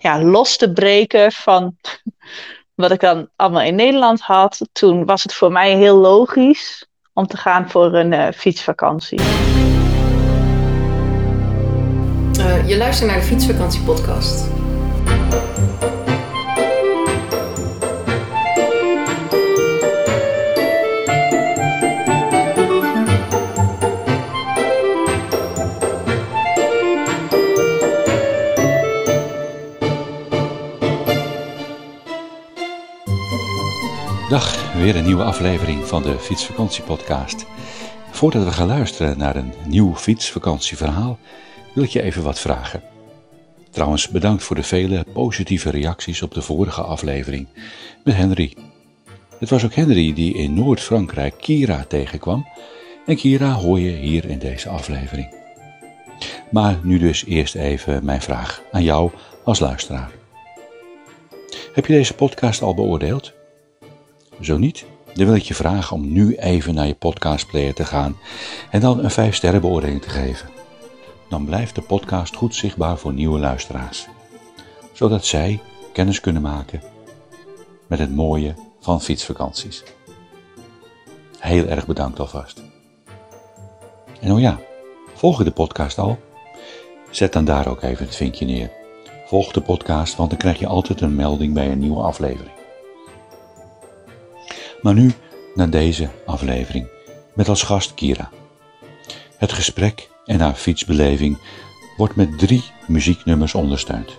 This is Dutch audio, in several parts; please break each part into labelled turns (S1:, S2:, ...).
S1: ja, los te breken van wat ik dan allemaal in Nederland had. Toen was het voor mij heel logisch om te gaan voor een uh, fietsvakantie.
S2: Uh, je luistert naar de Fietsvakantie podcast.
S3: Dag, weer een nieuwe aflevering van de Fietsvakantiepodcast. Voordat we gaan luisteren naar een nieuw fietsvakantieverhaal, wil ik je even wat vragen. Trouwens, bedankt voor de vele positieve reacties op de vorige aflevering met Henry. Het was ook Henry die in Noord-Frankrijk Kira tegenkwam en Kira hoor je hier in deze aflevering. Maar nu dus eerst even mijn vraag aan jou als luisteraar. Heb je deze podcast al beoordeeld? Zo niet, dan wil ik je vragen om nu even naar je podcastplayer te gaan en dan een 5 sterren beoordeling te geven. Dan blijft de podcast goed zichtbaar voor nieuwe luisteraars, zodat zij kennis kunnen maken met het mooie van fietsvakanties. Heel erg bedankt alvast. En oh ja, volg je de podcast al? Zet dan daar ook even het vinkje neer. Volg de podcast, want dan krijg je altijd een melding bij een nieuwe aflevering. Maar nu naar deze aflevering met als gast Kira. Het gesprek en haar fietsbeleving wordt met drie muzieknummers ondersteund.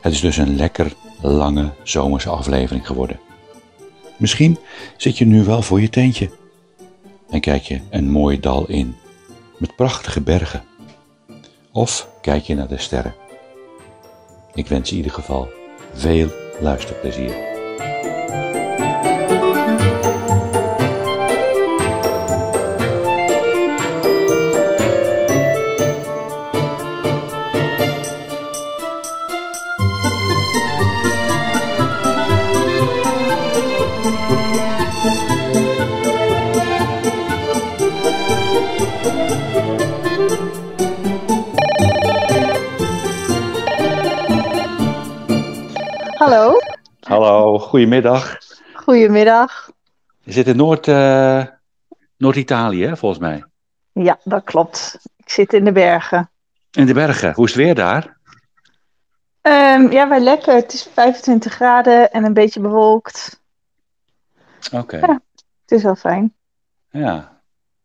S3: Het is dus een lekker lange zomerse aflevering geworden. Misschien zit je nu wel voor je teentje en kijk je een mooi dal in met prachtige bergen. Of kijk je naar de sterren. Ik wens in ieder geval veel luisterplezier. Goedemiddag.
S1: Goedemiddag.
S3: Je zit in Noord, uh, Noord-Italië, volgens mij.
S1: Ja, dat klopt. Ik zit in de bergen.
S3: In de bergen. Hoe is het weer daar?
S1: Um, ja, wel lekker. Het is 25 graden en een beetje bewolkt.
S3: Oké.
S1: Ja, het is wel fijn.
S3: Ja,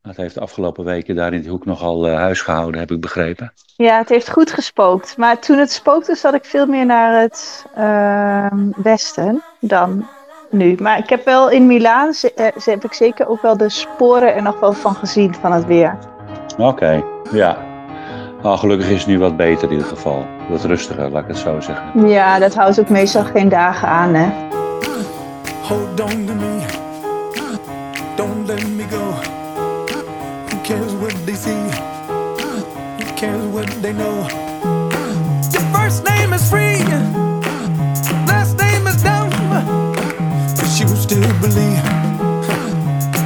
S3: het heeft de afgelopen weken daar in de hoek nogal uh, huis gehouden, heb ik begrepen.
S1: Ja, het heeft goed gespookt. Maar toen het spookte, zat ik veel meer naar het uh, westen dan nu. Maar ik heb wel in Milaan, ze, uh, heb ik zeker ook wel de sporen er nog wel van gezien van het weer.
S3: Oké, okay, ja. Nou, gelukkig is het nu wat beter in ieder geval. Wat rustiger, laat ik het zo zeggen.
S1: Ja, dat houdt ook meestal geen dagen aan, hè.
S4: Hold on to me. Don't let me go. What they see? Who cares what they know? Your first name is free. Last name is dumb. But you still believe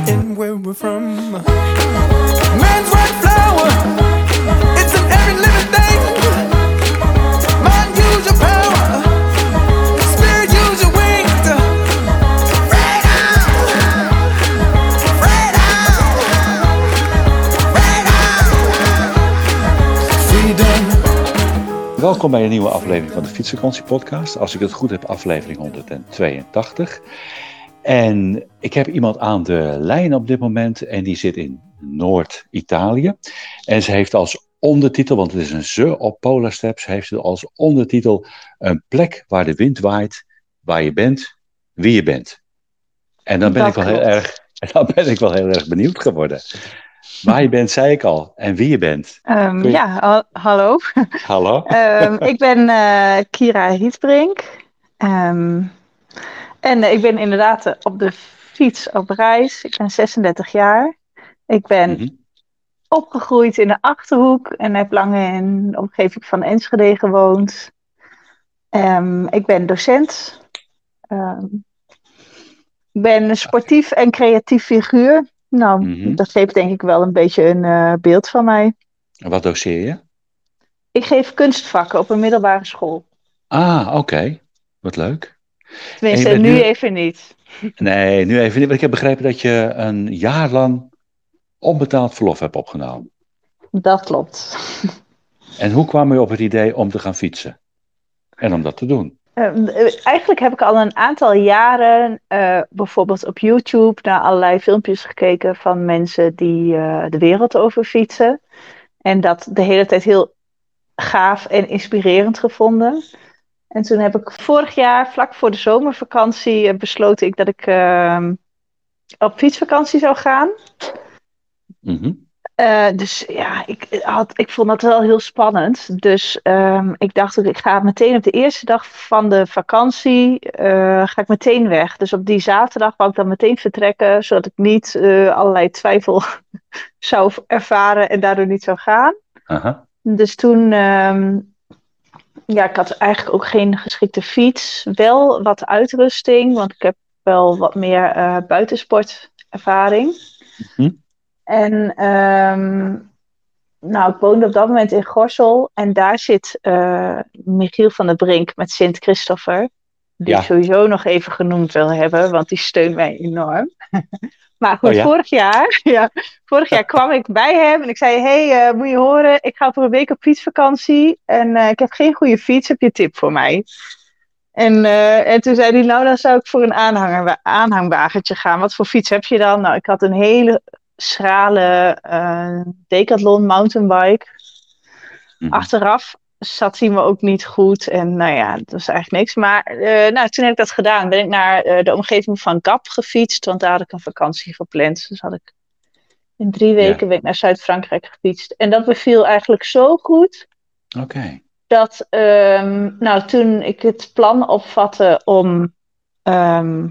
S4: in where we're from.
S3: Welkom bij een nieuwe aflevering van de Fietsvakantie Podcast. Als ik het goed heb, aflevering 182. En ik heb iemand aan de lijn op dit moment en die zit in Noord-Italië. En ze heeft als ondertitel, want het is een ze op Polar Steps, heeft ze als ondertitel een plek waar de wind waait, waar je bent, wie je bent. En dan ben,
S1: Dat
S3: ik wel heel erg, dan ben ik wel heel erg benieuwd geworden. Waar je bent, zei ik al. En wie je bent.
S1: Ehm,
S3: je-
S1: ja, ha- hallo.
S3: Hallo?
S1: Ehm, ik ben eh, Kira Rietbrink. Ehm, en eh, ik ben inderdaad eh, op de fiets op reis. Ik ben 36 jaar. Ik ben
S3: Mhm.
S1: opgegroeid in de Achterhoek en heb lang in de omgeving van Enschede gewoond. Ik ben docent. Ik ben een sportief en creatief figuur. Nou,
S3: Mhm.
S1: dat geeft denk ik wel een beetje een eh, beeld van mij.
S3: En Wat doseer je?
S1: Ik geef kunstvakken op een middelbare school.
S3: Ah, oké. Wat leuk.
S1: Tenminste, nu,
S3: nu-
S1: even niet.
S3: Nee, nu even niet. Want ik heb begrepen dat je een jaar lang onbetaald verlof hebt opgenomen.
S1: Dat klopt.
S3: En hoe kwam je op het idee om te gaan fietsen? En om dat te doen?
S1: Ehm, eh, eigenlijk heb ik al een aantal jaren eh, bijvoorbeeld op YouTube naar allerlei filmpjes gekeken van mensen die eh, de wereld over fietsen. En dat de hele tijd heel gaaf en inspirerend gevonden. En toen heb ik vorig jaar, vlak voor de zomervakantie, besloten ik dat ik ehm, op fietsvakantie zou gaan.
S3: Mhm.
S1: Eh, dus ja, ik, had, ik vond dat wel heel spannend. Dus ehm, ik dacht ik ga meteen op de eerste dag van de vakantie, eh, ga ik meteen weg. Dus op die zaterdag wou ik dan meteen vertrekken, zodat ik niet eh, allerlei twijfel zou ervaren en daardoor niet zou gaan.
S3: Aha.
S1: Dus toen, ehm, ja, ik had eigenlijk ook geen geschikte fiets. Wel wat uitrusting, want ik heb wel wat meer buitensportervaring.
S3: Mhm.
S1: En ehm, nou, ik woonde op dat moment in Gorsel en daar zit eh, Michiel van der Brink met Sint Christopher. Die
S3: Ja.
S1: ik sowieso nog even genoemd wil hebben, want die steunt mij enorm. maar goed,
S3: Oh ja?
S1: vorig jaar, ja, vorig jaar kwam ik bij hem en ik zei: Hey, eh, moet je horen, ik ga voor een week op fietsvakantie en eh, ik heb geen goede fiets. Heb je tip voor mij? En, en toen zei hij: Nou, dan zou ik voor een aanhanger, aanhangwagentje gaan. Wat voor fiets heb je dan? Nou, ik had een hele schrale eh, Decathlon mountainbike.
S3: Mhm.
S1: Achteraf zat hij me ook niet goed. En nou ja, dat was eigenlijk niks. Maar eh, nou, toen heb ik dat gedaan. Ben ik naar eh, de omgeving van Gap gefietst. Want daar had ik een vakantie gepland. Dus had ik in drie weken ben ik naar Zuid-Frankrijk gefietst. En dat beviel eigenlijk zo goed.
S3: Oké.
S1: Dat ehm, nou, toen ik het plan opvatte om ehm,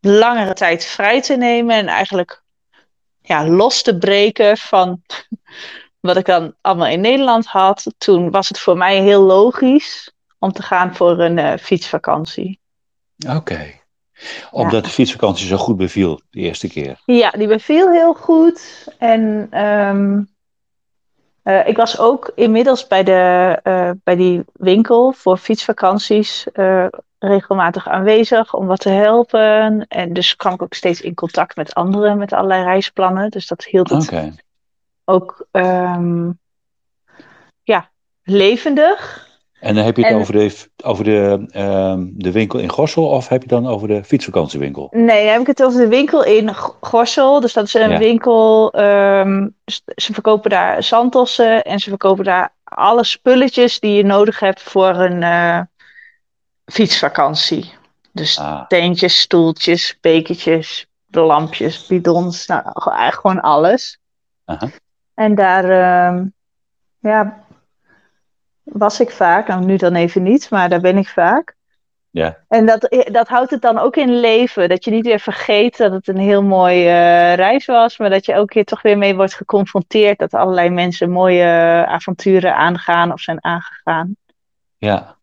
S1: langere tijd vrij te nemen. En eigenlijk ja, los te breken van wat ik dan allemaal in Nederland had. Toen was het voor mij heel logisch om te gaan voor een eh, fietsvakantie.
S3: Oké. Omdat de fietsvakantie zo goed beviel de eerste keer.
S1: Ja, die beviel heel goed. En ehm, eh, ik was ook inmiddels bij, de, eh, bij die winkel voor fietsvakanties regelmatig aanwezig om wat te helpen. En dus kwam ik ook steeds in contact met anderen met allerlei reisplannen. Dus dat hield het ook ehm, ja, levendig.
S3: En dan heb je het
S1: En-
S3: over, de, over de, ehm, de winkel in Gossel of heb je dan over de fietsvakantiewinkel?
S1: Nee, dan heb ik het over de winkel in G- Gorsel. Dus dat is een
S3: Ja.
S1: winkel. ehm, ze verkopen daar zandtossen en ze verkopen daar alle spulletjes die je nodig hebt voor een eh, fietsvakantie. Dus
S3: Ah,
S1: teentjes, stoeltjes, bekertjes, lampjes, bidons, nou, gewoon- eigenlijk gewoon alles. En daar ehm, ja, was ik vaak, nou nu dan even niet, maar daar ben ik vaak.
S3: ja.
S1: En dat, dat houdt het dan ook in leven. Dat je niet weer vergeet dat het een heel mooie eh, reis was. Maar dat je elke keer toch weer mee wordt geconfronteerd. Dat allerlei mensen mooie avonturen aangaan of zijn aangegaan.
S3: Ja.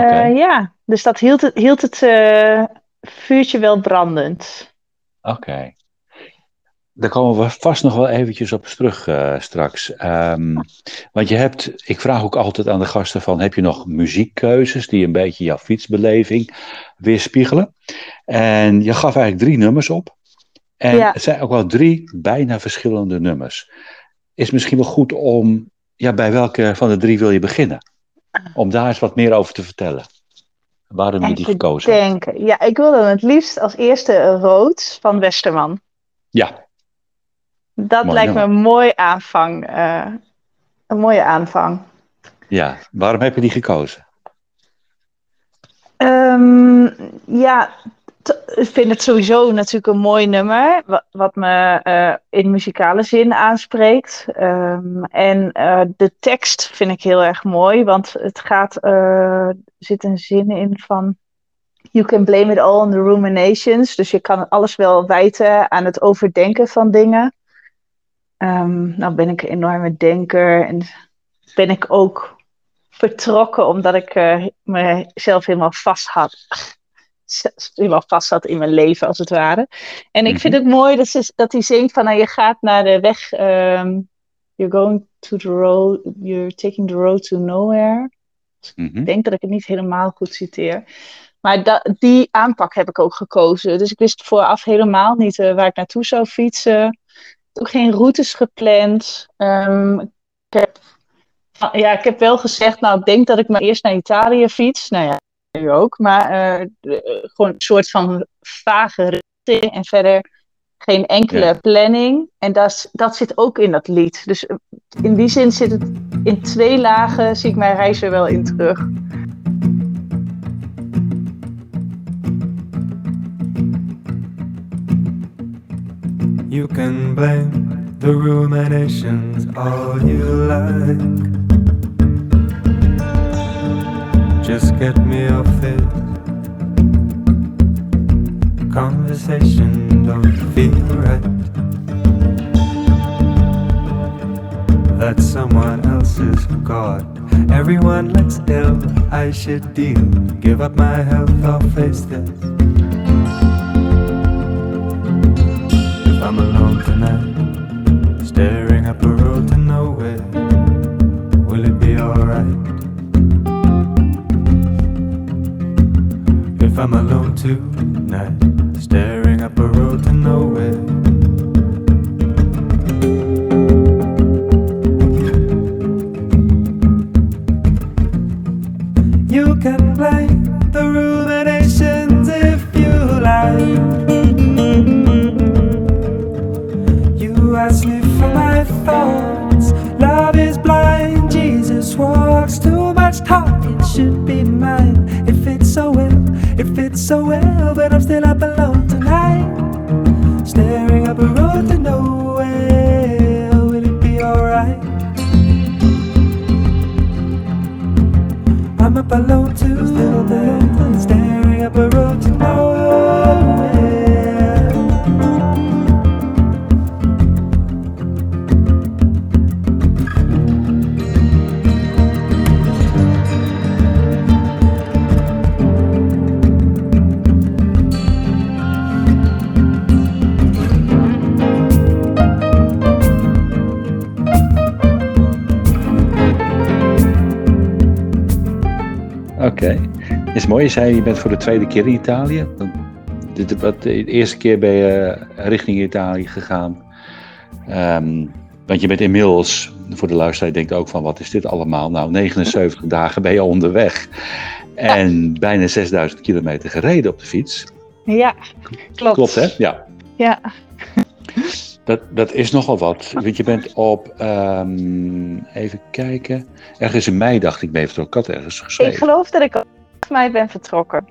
S1: Eh, ja, dus dat hield het, hield het eh, vuurtje wel brandend.
S3: Oké. Daar komen we vast nog wel eventjes op terug eh, straks. Ehm, want je hebt, ik vraag ook altijd aan de gasten van, heb je nog muziekkeuzes die een beetje jouw fietsbeleving weerspiegelen? En je gaf eigenlijk drie nummers op. En
S1: Ja.
S3: het zijn ook wel drie bijna verschillende nummers. Is misschien wel goed om, ja, bij welke van de drie wil je beginnen? Om daar eens wat meer over te vertellen. Waarom je die gekozen hebt.
S1: Ja, ik wilde het liefst als eerste rood van Westerman.
S3: Ja,
S1: Dat
S3: Mooi
S1: lijkt me een mooi aanvang. eh, een mooie aanvang.
S3: ja. Waarom heb je die gekozen?
S1: Ehm, ja, ik vind het sowieso natuurlijk een mooi nummer, wat, me eh, in muzikale zin aanspreekt. Ehm, en eh, de tekst vind ik heel erg mooi, want het gaat, eh, er zit een zin in van You can blame it all on the ruminations. Dus je kan alles wel wijten aan het overdenken van dingen. Ehm, nou ben ik een enorme denker en ben ik ook vertrokken omdat ik mezelf helemaal vast had. Helemaal vast had in mijn leven, als het ware. En ik vind het mooi dat, ze, dat hij zingt van nou, je gaat naar de weg. ehm, you're going to the road, you're taking the road to nowhere.
S3: Mhm.
S1: Ik denk dat ik het niet helemaal goed citeer. Maar die aanpak heb ik ook gekozen. Dus ik wist vooraf helemaal niet eh, waar ik naartoe zou fietsen. Ook geen routes gepland. Ehm, ik, heb, ja, ik heb wel gezegd, nou, ik denk dat ik maar eerst naar Italië fiets. Nou ja, nu ook. Maar eh, de- eh, gewoon een soort van vage richting. En verder geen enkele
S3: Ja.
S1: planning. En dat, is- dat zit ook in dat lied. Dus eh, in die zin zit het in twee lagen, zie ik mijn reis er wel in terug.
S5: You can blame the ruminations all you like. Just get me off this conversation. Don't feel right. That's someone else's God. Everyone looks ill. I should deal. Give up my health. I'll face this. If I'm alone tonight, staring up a road to nowhere, will it be alright? If I'm alone tonight, staring so well. But I'm still up alone
S3: mooi. Je zei je bent voor de tweede keer in Italië. De, de, eerste keer ben je richting Italië gegaan. Ehm, want je bent inmiddels, voor de luisteraar denkt ook van wat is dit allemaal? Nou, 79 dagen ben je onderweg. En bijna 6000 kilometer gereden op de fiets.
S1: Ja, klopt.
S3: Klopt hè? Ja.
S1: Ja,
S3: Dat, dat is nogal wat. Want je bent op, ehm, even kijken, ergens in mei dacht ik ben je. Ik had ergens
S1: ik
S3: geschreven.
S1: geloof dat ik op 12 mei ben vertrokken.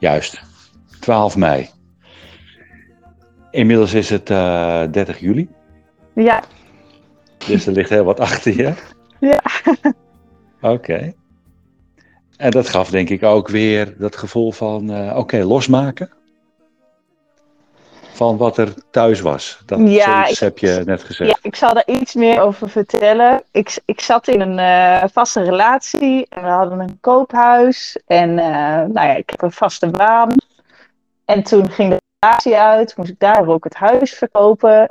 S3: Juist, 12 mei. Inmiddels is het eh 30 juli,
S1: Ja,
S3: dus er ligt heel wat achter je.
S1: Ja.
S3: Oké. En dat gaf denk ik ook weer dat gevoel van, eh, oké, losmaken. Van wat er thuis was. Dat
S1: Ja, ik-
S3: heb je net gezegd.
S1: Ja, ik zal daar iets meer over vertellen. Ik, ik zat in een eh, vaste relatie. En we hadden een koophuis. En eh, nou ja, ik heb een vaste baan. En toen ging de relatie uit. Moest ik daar ook het huis verkopen.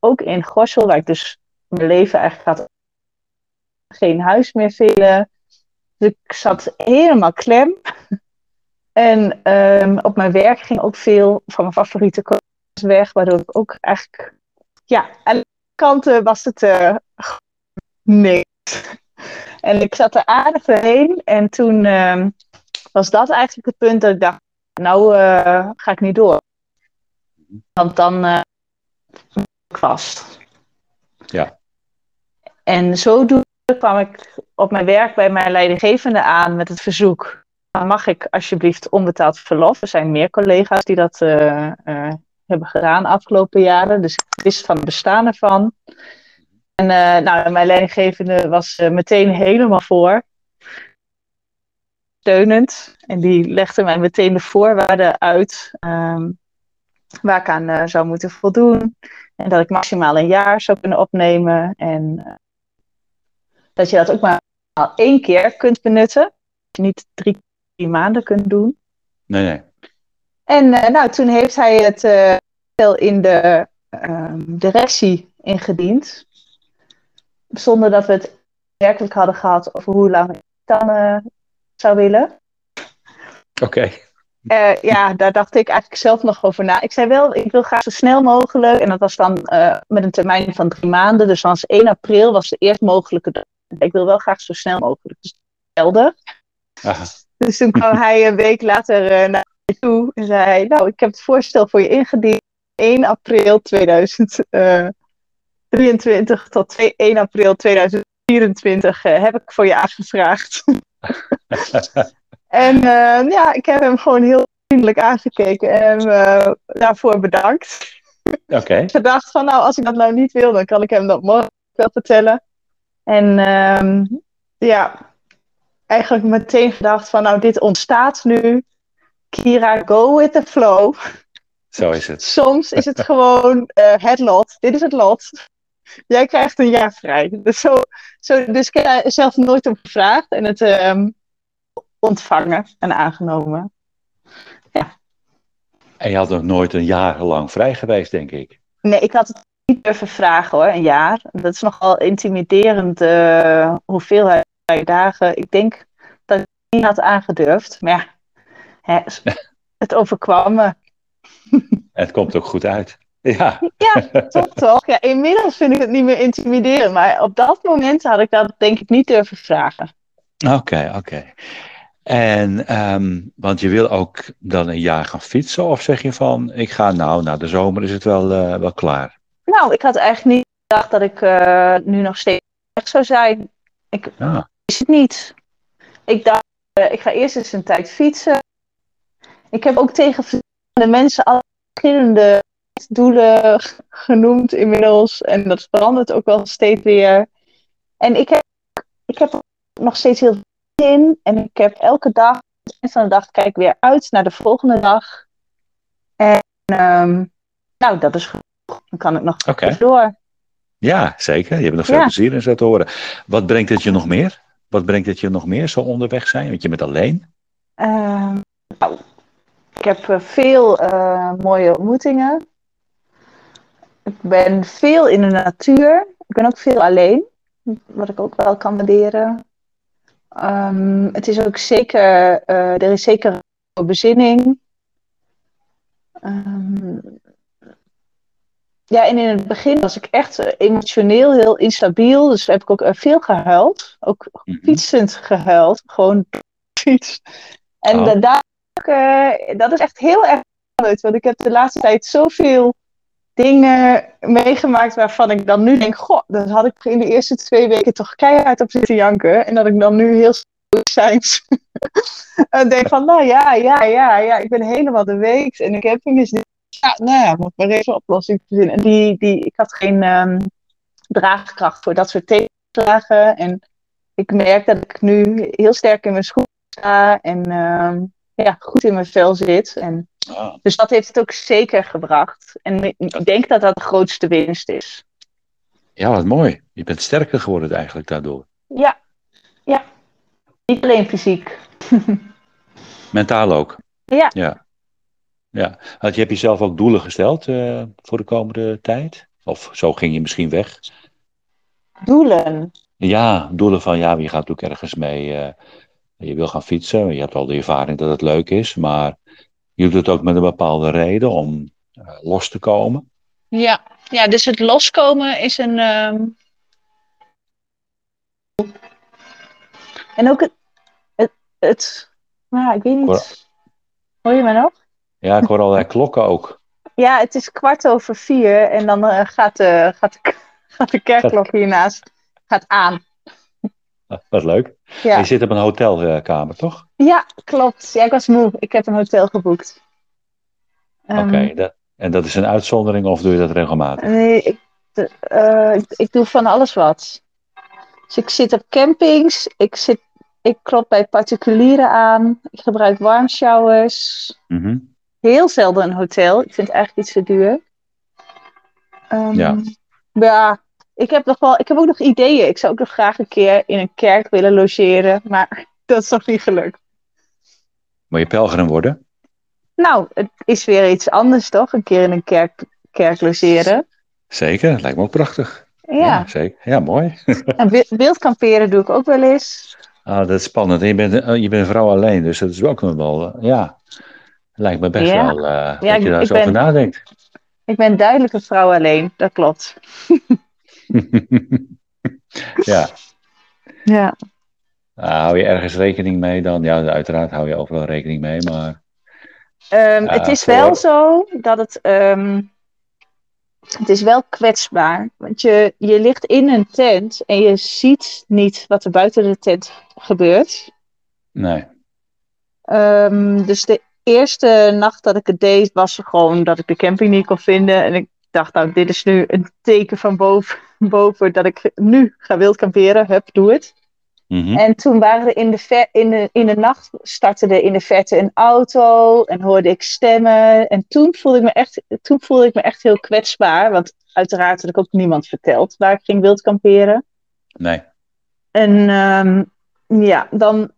S1: Ook in Gorssel, waar ik dus mijn leven eigenlijk had. Geen huis meer vinden. Dus ik zat helemaal klem. En ehm, op mijn werk ging ook veel van mijn favoriete weg. Waardoor ik ook eigenlijk... Ja, aan kanten was het eh niks. En ik zat er aardig doorheen. En toen ehm, was dat eigenlijk het punt dat ik dacht, nou eh, ga ik niet door. Want dan eh ben ik vast.
S3: Ja.
S1: En zodoende kwam ik op mijn werk bij mijn leidinggevende aan met het verzoek. Mag ik alsjeblieft onbetaald verlof? Er zijn meer collega's die dat eh, eh, hebben gedaan de afgelopen jaren. Dus ik wist van het bestaan ervan. En eh, nou, mijn leidinggevende was eh, meteen helemaal voor. Steunend. En die legde mij meteen de voorwaarden uit. ehm, waar ik aan eh, zou moeten voldoen. En dat ik maximaal een jaar zou kunnen opnemen. En dat je dat ook maar één keer kunt benutten. Dat je niet drie, drie maanden kunt doen.
S3: Nee, nee.
S1: En eh, nou, toen heeft hij het eh, wel in de ehm, directie ingediend. Zonder dat we het werkelijk hadden gehad over hoe lang ik dan eh, zou willen.
S3: Oké.
S1: Eh, ja, daar dacht ik eigenlijk zelf nog over na. Ik zei wel, ik wil graag zo snel mogelijk. En dat was dan eh, met een termijn van drie maanden. Dus was 1 april was de eerst mogelijke dag. Ik wil wel graag zo snel mogelijk. Dus.
S3: Aha.
S1: Dus toen kwam hij een week later eh, naar toe en zei nou, ik heb het voorstel voor je ingediend. 1 april 2023 tot 2 1 april 2024 eh, heb ik voor je aangevraagd. en eh, ja, ik heb hem gewoon heel vriendelijk aangekeken en eh, daarvoor bedankt.
S3: Oké.
S1: Ik gedacht van, nou, als ik dat nou niet wil, dan kan ik hem dat morgen wel vertellen. En ehm, ja, eigenlijk meteen gedacht van, nou, dit ontstaat nu. Kira, go with the flow.
S3: Zo is het.
S1: Soms is het gewoon eh, het lot. Dit is het lot. Jij krijgt een jaar vrij. Dus, zo, zo, dus ik heb zelf nooit om gevraagd en het ehm, ontvangen en aangenomen.
S3: En je had nog nooit een jaar lang vrij geweest, denk ik.
S1: Nee, ik had het niet durven vragen hoor, een jaar. Dat is nogal intimiderend eh, hoeveelheid dagen. Ik denk dat ik het niet had aangedurfd. Maar ja, hè, het overkwam me.
S3: Het komt ook goed uit. Ja,
S1: Ja, toch toch? Ja, inmiddels vind ik het niet meer intimiderend. Maar op dat moment had ik dat denk ik niet durven vragen.
S3: oké, oké. En, ehm, want je wil ook dan een jaar gaan fietsen? Of zeg je van, ik ga nou, na de zomer is het wel, eh, wel klaar?
S1: Nou, ik had eigenlijk niet gedacht dat ik eh, nu nog steeds weg zou zijn. Ik
S3: Ja,
S1: wist het niet. Ik dacht, eh, ik ga eerst eens een tijd fietsen. Ik heb ook tegen verschillende mensen alle verschillende doelen genoemd inmiddels. En dat verandert ook wel steeds weer. En ik heb, ik heb nog steeds heel veel zin in. En ik heb elke dag, aan het eind van de dag, kijk weer uit naar de volgende dag. En ehm, nou, dat is genoeg. Dan kan ik nog even door.
S3: ja zeker. Je hebt nog veel
S1: Ja.
S3: plezier in zo te horen. Wat brengt het je nog meer? Wat brengt het je nog meer zo onderweg zijn? Want je bent alleen.
S1: Ehm, nou, ik heb eh, veel eh, mooie ontmoetingen. Ik ben veel in de natuur. Ik ben ook veel alleen, wat ik ook wel kan waarderen. Ehm, het is ook zeker, eh, er is zeker een bezinning. Ehm, ja, en in het begin was ik echt emotioneel heel instabiel. Dus heb ik ook veel gehuild. Ook
S3: Mhm.
S1: fietsend gehuild. Gewoon fiets. En
S3: Oh.
S1: da- daar, eh, dat is echt heel erg veranderd. Want ik heb de laatste tijd zoveel dingen meegemaakt waarvan ik dan nu denk... Goh, dat had ik in de eerste twee weken toch keihard op zitten janken. En dat ik dan nu heel stoïcijns en denk van... Nou ja, ja, ja, ja, ik ben helemaal de week. En ik heb eens... Ja, nou ja, moet maar even een oplossing verzinnen. En die, die, ik had geen ehm, draagkracht voor dat soort tegenslagen. En ik merk dat ik nu heel sterk in mijn schoenen sta en ehm, ja, goed in mijn vel zit. En,
S3: Ah,
S1: dus dat heeft het ook zeker gebracht. En ik- denk dat dat de grootste winst is.
S3: ja, wat mooi. Je bent sterker geworden eigenlijk daardoor.
S1: Ja, ja. Niet alleen fysiek.
S3: Mentaal ook.
S1: Ja.
S3: Ja. ja. Want je hebt jezelf ook doelen gesteld eh, voor de komende tijd? Of zo ging je misschien weg?
S1: Doelen.
S3: Ja, doelen van ja, je gaat ook ergens mee. eh, je wil gaan fietsen. Je hebt al de ervaring dat het leuk is. Maar je doet het ook met een bepaalde reden om eh, los te komen.
S1: Ja. ja, dus het loskomen is een. ehm, En ook het. het, het nou, ik weet niet. Hoor je me nog?
S3: Ja, ik hoor allerlei klokken ook.
S1: Ja, het is kwart over vier en dan eh, gaat, de, gaat, de, gaat de kerkklok hiernaast gaat aan.
S3: Wat leuk.
S1: Ja,
S3: Je zit op een hotelkamer, toch?
S1: ja klopt. Ja, ik was moe. Ik heb een hotel geboekt. Ehm,
S3: Oké. En dat is een uitzondering of doe je dat regelmatig?
S1: Nee, ik, de- eh, ik, ik doe van alles wat. Dus ik zit op campings, ik, zit, ik klop bij particulieren aan, ik gebruik warmshowers.
S3: Mhm.
S1: Heel zelden een hotel, ik vind het eigenlijk iets te duur. Ehm,
S3: Ja.
S1: Ja, ik heb, nog wel, ik heb ook nog ideeën. Ik zou ook nog graag een keer in een kerk willen logeren, maar dat is nog niet gelukt.
S3: Moet je pelgrim worden?
S1: Nou, het is weer iets anders toch? Een keer in een kerk, kerk logeren.
S3: Zeker, lijkt me ook prachtig.
S1: Ja,
S3: zeker. Ja, mooi.
S1: en wildkamperen doe ik ook wel eens.
S3: Ah, dat is spannend. En je bent, eh, je bent een vrouw alleen, dus dat is ook nog wel, eh, ja, lijkt me best
S1: Ja.
S3: wel eh,
S1: Ja,
S3: dat je daar
S1: ik
S3: eens over
S1: ben-
S3: nadenkt.
S1: Ik ben duidelijk een vrouw alleen, dat klopt.
S3: ja,
S1: Ja.
S3: Ah, hou je ergens rekening mee dan? Ja, uiteraard hou je overal rekening mee, maar
S1: Ehm, het is
S3: voor-
S1: wel zo dat het. ehm, het is wel kwetsbaar. Want je, je ligt in een tent en je ziet niet wat er buiten de tent gebeurt.
S3: nee.
S1: Ehm, dus de eerste nacht dat ik het deed, was gewoon dat ik de camping niet kon vinden. En ik dacht, nou, dit is nu een teken van boven, boven dat ik nu ga wild kamperen. Hup, doe het.
S3: Mhm.
S1: En toen waren er in de, ver- in, de, in de nacht startte er in de verte een auto en hoorde ik stemmen. En toen voelde ik me echt, toen voelde ik me echt heel kwetsbaar. Want uiteraard had ik ook niemand verteld waar ik ging wild kamperen.
S3: Nee.
S1: En ehm, ja, dan.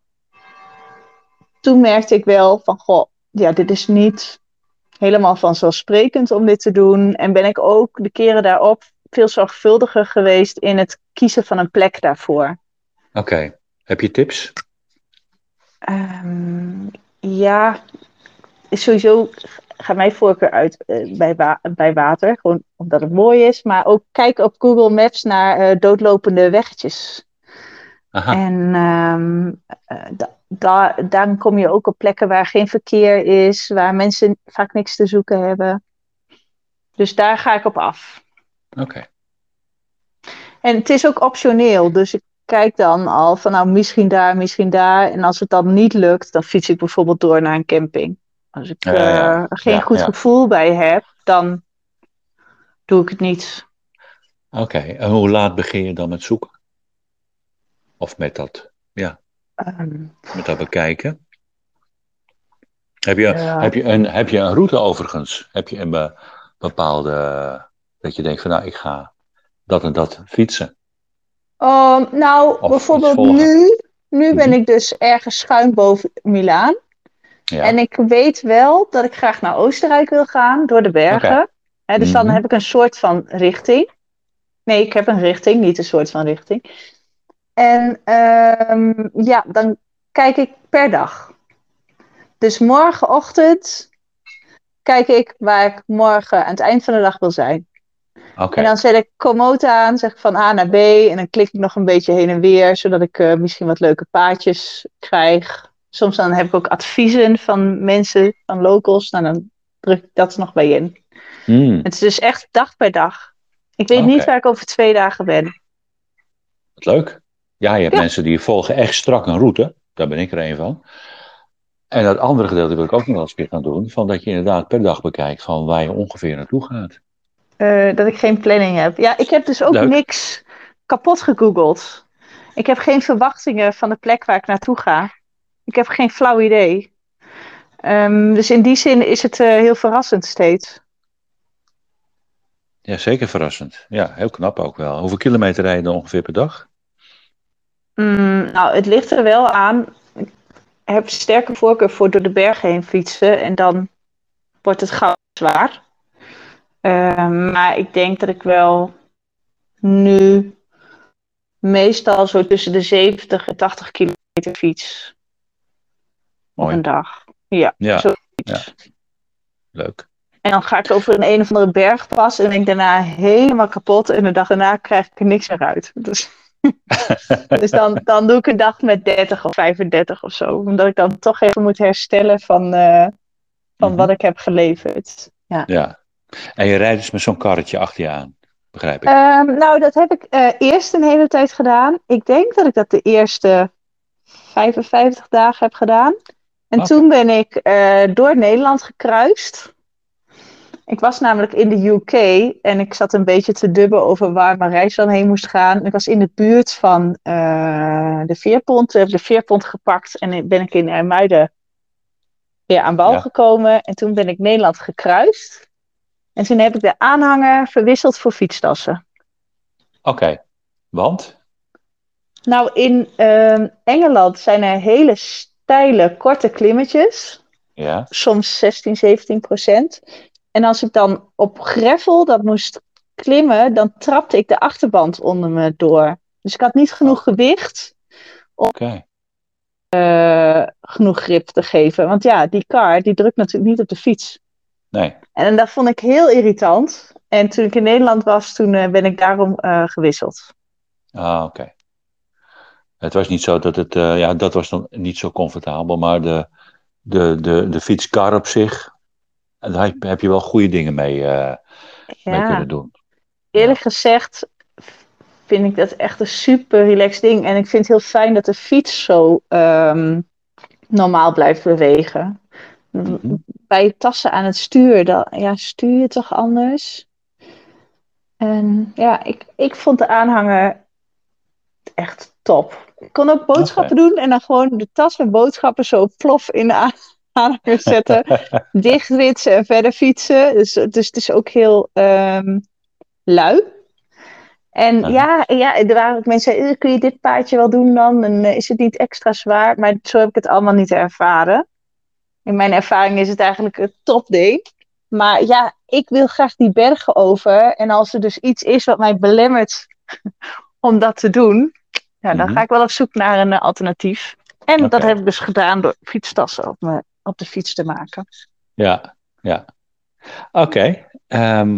S1: Toen merkte ik wel van, goh, ja, dit is niet helemaal vanzelfsprekend om dit te doen. En ben ik ook de keren daarop veel zorgvuldiger geweest in het kiezen van een plek daarvoor.
S3: Oké. Heb je tips?
S1: Ehm, ja, sowieso gaat mijn voorkeur uit eh, bij, wa- bij water, gewoon omdat het mooi is. Maar ook kijk op Google Maps naar eh, doodlopende weggetjes.
S3: Aha.
S1: En ehm, eh, da- da- dan kom je ook op plekken waar geen verkeer is, waar mensen vaak niks te zoeken hebben. Dus daar ga ik op af.
S3: Oké.
S1: En het is ook optioneel, dus ik kijk dan al van nou misschien daar, misschien daar. En als het dan niet lukt, dan fiets ik bijvoorbeeld door naar een camping. Als ik
S3: Ja, ja, ja.
S1: eh, er geen goed gevoel bij heb, dan doe ik het niet.
S3: Oké. En hoe laat begin je dan met zoeken? Of met dat, ja,
S1: Ehm,
S3: met dat bekijken? Heb je,
S1: Ja.
S3: heb, je een, heb je een route overigens? Heb je een be- bepaalde, dat je denkt van nou, ik ga dat en dat fietsen?
S1: Ehm, nou, bijvoorbeeld nu, nu ben
S3: Mhm.
S1: ik dus ergens schuin boven Milaan.
S3: Ja.
S1: En ik weet wel dat ik graag naar Oostenrijk wil gaan, door de bergen. Dus dan
S3: Mhm.
S1: heb ik een soort van richting. Nee, ik heb een richting, niet een soort van richting. En ehm, ja, dan kijk ik per dag. Dus morgenochtend kijk ik waar ik morgen aan het eind van de dag wil zijn.
S3: Oké.
S1: En dan zet ik Komoot aan, zeg ik van A naar B. En dan klik ik nog een beetje heen en weer, zodat ik eh, misschien wat leuke paadjes krijg. Soms dan heb ik ook adviezen van mensen, van locals. Nou, dan druk ik dat er nog bij in.
S3: Hmm,
S1: Het is dus echt dag per dag. Ik weet niet waar ik over twee dagen ben.
S3: wat leuk. Ja, je hebt
S1: Ja.
S3: mensen die volgen echt strak een route. Daar ben ik er een van. En dat andere gedeelte wil ik ook nog wel eens weer gaan doen. Van dat je inderdaad per dag bekijkt van waar je ongeveer naartoe gaat.
S1: Eh, dat ik geen planning heb. Ja, ik heb dus ook
S3: Leuk.
S1: niks kapot gegoogeld. Ik heb geen verwachtingen van de plek waar ik naartoe ga. Ik heb geen flauw idee. Ehm, dus in die zin is het eh, heel verrassend steeds.
S3: Ja, zeker verrassend. Ja, heel knap ook wel. Hoeveel kilometer rijden ongeveer per dag?
S1: Mm, nou, het ligt er wel aan. Ik heb sterke voorkeur voor door de bergen heen fietsen. En dan wordt het gauw zwaar. Ehm, maar ik denk dat ik wel nu meestal zo tussen de 70 en 80 kilometer fiets op
S3: Mooi.
S1: een dag. Ja,
S3: Ja, leuk.
S1: En dan ga ik over een een of andere bergpas en ben ik daarna helemaal kapot. En de dag daarna krijg ik er niks meer uit. Dus, dus dan, dan doe ik een dag met 30 of 35 of zo. Omdat ik dan toch even moet herstellen van, eh, van
S3: Mhm.
S1: wat ik heb geleverd.
S3: Ja. En je rijdt dus met zo'n karretje achter je aan, begrijp ik.
S1: Ehm, nou, dat heb ik eh, eerst een hele tijd gedaan. Ik denk dat ik dat de eerste 55 dagen heb gedaan. En toen ben ik eh, door Nederland gekruist. Ik was namelijk in de UK en ik zat een beetje te dubben over waar mijn reis dan heen moest gaan. Ik was in de buurt van eh, de Veerpont. Heb ik de Veerpont gepakt en ben ik in IJmuiden weer aan wal
S3: Ja.
S1: gekomen. En toen ben ik Nederland gekruist. En toen heb ik de aanhanger verwisseld voor fietstassen.
S3: Oké, want?
S1: Nou, in ehm, Engeland zijn er hele steile, korte klimmetjes.
S3: Ja,
S1: Soms 16, 17 procent. En als ik dan op greffel dat moest klimmen, dan trapte ik de achterband onder me door. Dus ik had niet genoeg gewicht
S3: oké.
S1: eh, genoeg grip te geven. Want ja, die kar die drukt natuurlijk niet op de fiets.
S3: Nee.
S1: En dat vond ik heel irritant. En toen ik in Nederland was, toen eh, ben ik daarom eh, gewisseld.
S3: Ah, oké. Het was niet zo dat het, ja, dat was dan niet zo comfortabel, maar de, de, de, de fietskar op zich, daar heb- je wel goede dingen mee, eh, mee kunnen doen.
S1: eerlijk gezegd vind ik dat echt een super relaxed ding. En ik vind het heel fijn dat de fiets zo ehm, normaal blijft bewegen.
S3: Mhm.
S1: Bij tassen aan het stuur, dan, ja, stuur je toch anders? En ja, ik, ik vond de aanhanger echt top. Ik kon ook boodschappen doen en dan gewoon de tas met boodschappen zo plof in de aan- aanhanger zetten. dichtritsen en verder fietsen. Dus, dus het is ook heel ehm, lui. En ja, ja, er waren ook mensen die zeiden, "Eh, kun je dit paardje wel doen dan? En eh, is het niet extra zwaar? Maar zo heb ik het allemaal niet ervaren. In mijn ervaring is het eigenlijk een topding. Maar ja, ik wil graag die bergen over. En als er dus iets is wat mij belemmert om dat te doen, ja, dan
S3: Mhm.
S1: ga ik wel op zoek naar een eh, alternatief. En dat heb ik dus gedaan door fietstassen op, me, op de fiets te maken.
S3: Ja, ja. Oké. ehm,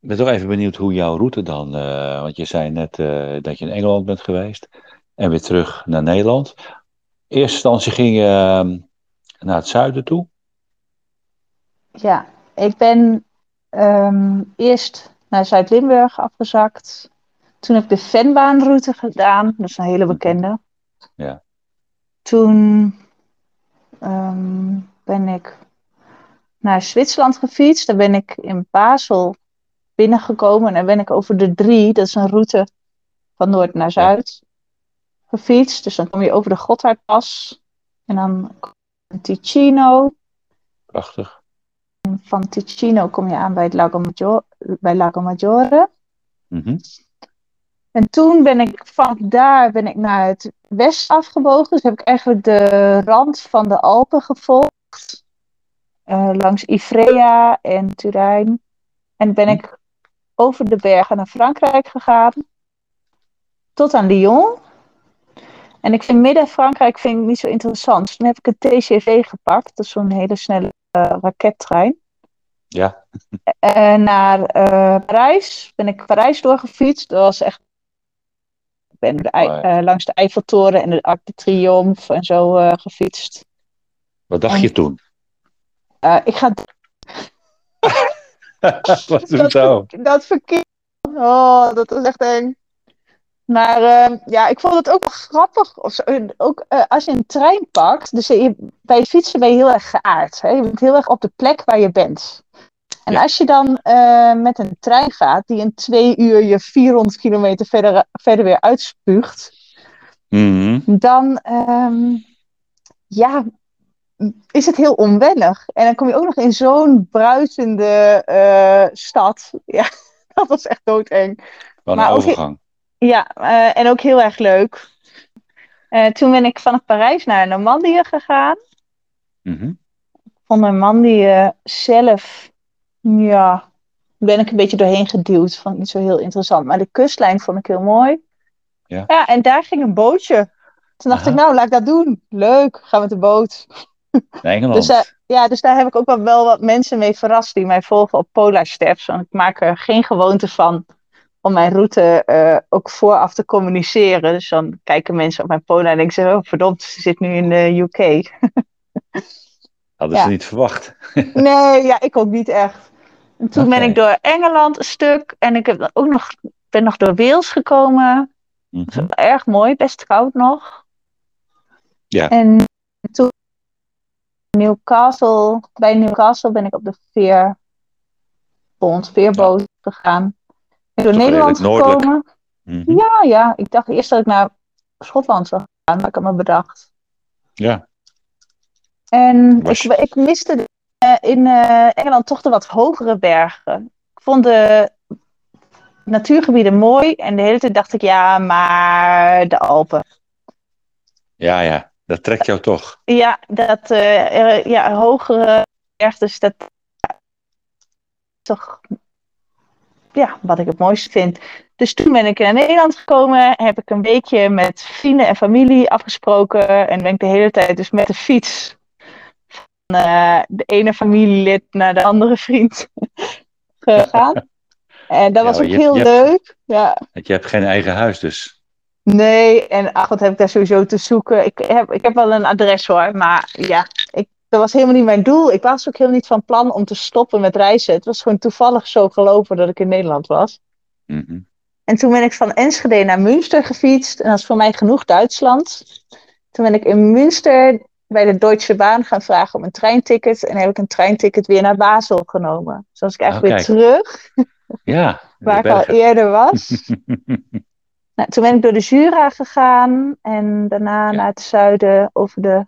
S3: ik ben toch even benieuwd hoe jouw route dan, eh, want je zei net eh, dat je in Engeland bent geweest en weer terug naar Nederland. In eerste instantie ging je ehm, naar het zuiden toe.
S1: Ja, ik ben ehm, eerst naar Zuid-Limburg afgezakt. Toen heb ik de Venbaanroute gedaan. Dat is een hele bekende.
S3: Ja.
S1: Toen ehm, ben ik naar Zwitserland gefietst. Daar ben ik in Basel binnengekomen. En dan ben ik over de drie, dat is een route van noord naar zuid, gefietst. Dus dan kom je over de Gotthardpas. En dan in Ticino.
S3: Prachtig.
S1: Van Ticino kom je aan bij, het Lago, Maggiore, bij Lago Maggiore.
S3: Mhm.
S1: En toen ben ik van daar ben ik naar het westen afgebogen. Dus heb ik eigenlijk de rand van de Alpen gevolgd. Eh, langs Ivrea en Turijn. En ben ik over de bergen naar Frankrijk gegaan. Tot aan Lyon. En ik vind midden-Frankrijk vind ik niet zo interessant. Dus toen heb ik een TGV gepakt. Dat is zo'n hele snelle eh, rakettrein.
S3: Ja.
S1: En naar eh, Parijs. Ben ik Parijs doorgefietst. Dat was echt. De,
S3: Oh,
S1: eh, langs de Eiffeltoren en de Arc de Triomphe en zo eh, gefietst.
S3: Wat dacht
S1: En-
S3: je toen?
S1: Eh, ik ga
S3: Wat nou?
S1: dat verkeer. Oh, dat was echt eng. Maar eh, ja, ik vond het ook wel grappig. Of zo. Ook als je een trein pakt. Dus je, bij het fietsen ben je heel erg geaard. Hè? Je bent heel erg op de plek waar je bent. En
S3: Ja.
S1: als je dan eh, met een trein gaat, die in twee uur je 400 kilometer verder, verder weer uitspuugt.
S3: Mhm.
S1: dan ehm, ja, is het heel onwennig. En dan kom je ook nog in zo'n bruisende eh, stad. Ja, dat was echt doodeng.
S3: Wat
S1: Maar
S3: een overgang.
S1: Ja, eh, en ook heel erg leuk. Toen ben ik vanaf Parijs naar Normandië gegaan.
S3: Mhm.
S1: Van Normandië zelf, ja, ben ik een beetje doorheen geduwd. Vond ik niet zo heel interessant. Maar de kustlijn vond ik heel mooi.
S3: Ja.
S1: ja en daar ging een bootje. Toen dacht
S3: Aha.
S1: ik, nou, laat ik dat doen. Leuk, gaan met de boot.
S3: Naar Engeland.
S1: Dus, eh, ja, dus daar heb ik ook wel, wel wat mensen mee verrast die mij volgen op Polar Steps. Want ik maak er geen gewoonte van om mijn route eh, ook vooraf te communiceren. Dus dan kijken mensen op mijn Polar en denken ze, oh verdomd, ze zit nu in de UK.
S3: Hadden
S1: ja.
S3: ze niet verwacht.
S1: Nee, ja, ik ook niet echt. En toen ben ik door Engeland een stuk en ik heb ook nog, ben nog door Wales gekomen. Dat is erg mooi, best koud nog.
S3: Ja.
S1: En toen Newcastle, bij Newcastle ben ik op de veerbond, veerboot gegaan. Ben door Nederland gekomen.
S3: Mhm.
S1: Ja, ja, ik dacht eerst dat ik naar Schotland zou gaan, maar ik had me bedacht.
S3: Ja.
S1: En
S3: Was-
S1: ik, ik miste in eh, Engeland toch de wat hogere bergen. Ik vond de natuurgebieden mooi en de hele tijd dacht ik, ja, maar de Alpen.
S3: ja, ja. Dat trekt jou toch.
S1: Ja, dat eh, ja, hogere bergen, dus dat toch ja, wat ik het mooiste vind. Dus toen ben ik naar Nederland gekomen, heb ik een weekje met vrienden en familie afgesproken. En ben ik de hele tijd dus met de fiets eh, de ene familielid naar de andere vriend gegaan. En dat
S3: Ja,
S1: was ook
S3: je
S1: heel
S3: je
S1: leuk. Ja.
S3: Want je hebt geen eigen huis, dus.
S1: Nee, en ach, wat heb ik daar sowieso te zoeken? Ik heb, ik heb wel een adres hoor, maar ja, ik, dat was helemaal niet mijn doel. Ik was ook helemaal niet van plan om te stoppen met reizen. Het was gewoon toevallig zo gelopen dat ik in Nederland was.
S3: Mhm.
S1: En toen ben ik van Enschede naar Münster gefietst. En dat is voor mij genoeg Duitsland. Toen ben ik in Münster bij de Deutsche Bahn gaan vragen om een treinticket. En heb ik een treinticket weer naar Basel genomen. Dus was ik eigenlijk
S3: Oh,
S1: weer terug,
S3: Ja,
S1: waar ik al eerder was. Nou, toen ben ik door de Jura gegaan. En daarna naar het zuiden over de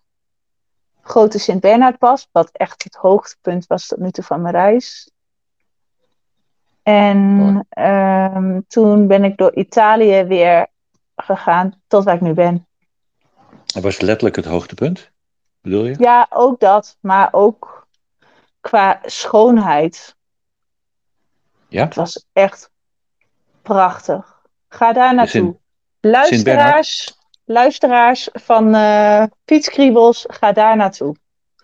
S1: grote Sint-Bernhardpas. Wat echt het hoogtepunt was tot nu toe van mijn reis. En ehm, toen ben ik door Italië weer gegaan tot waar ik nu ben.
S3: Dat was letterlijk het hoogtepunt, bedoel je?
S1: Ja, ook dat, maar ook qua schoonheid.
S3: Ja?
S1: Het was echt prachtig. Ga daar naartoe. Luisteraars, luisteraars van eh Fietskriebels, ga daar naartoe.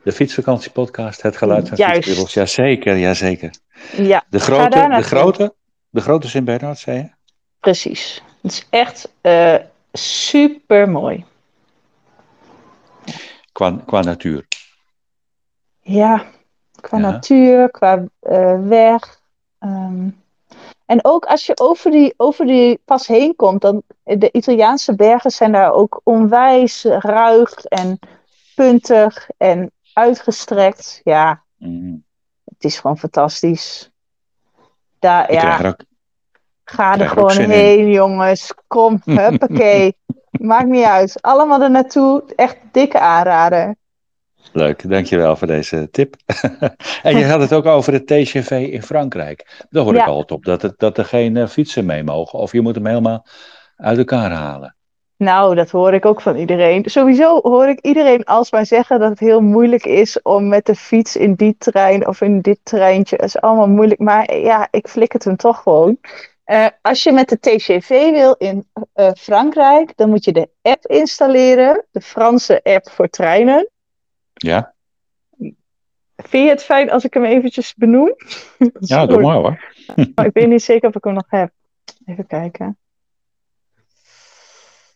S3: De fietsvakantiepodcast, het geluid van
S1: Juist.
S3: fietskribbels. Jazeker, jazeker.
S1: Ja,
S3: De grote, de grote, de grote Sint-Bernard, zei je?
S1: precies. Het is echt eh super mooi.
S3: Qua, qua natuur.
S1: Ja, qua
S3: Ja.
S1: natuur, qua eh, weg. ehm. en ook als je over die, over die pas heen komt, dan de Italiaanse bergen zijn daar ook onwijs ruig en puntig en uitgestrekt. Ja,
S3: Mhm.
S1: het is gewoon fantastisch. Daar,
S3: Ik
S1: ja, ga er gewoon
S3: in.
S1: heen, jongens. Kom, huppakee. Maakt niet uit. Allemaal er naartoe. Echt dikke aanrader.
S3: leuk, dankjewel voor deze tip. en je had het ook over het TGV in Frankrijk. Daar hoor ik altijd op dat, het, dat er geen eh, fietsen mee mogen. Of je moet hem helemaal uit elkaar halen.
S1: Nou, dat hoor ik ook van iedereen. Sowieso hoor ik iedereen alsmaar zeggen dat het heel moeilijk is om met de fiets in die trein of in dit treintje. Het is allemaal moeilijk, maar ja, ik flik het hem toch gewoon. Eh, als je met de TGV wil in eh, Frankrijk, dan moet je de app installeren, de Franse app voor treinen.
S3: Ja,
S1: Vind je het fijn als ik hem eventjes benoem?
S3: ja doe maar hoor.
S1: Maar ik weet niet zeker of ik hem nog heb. Even kijken.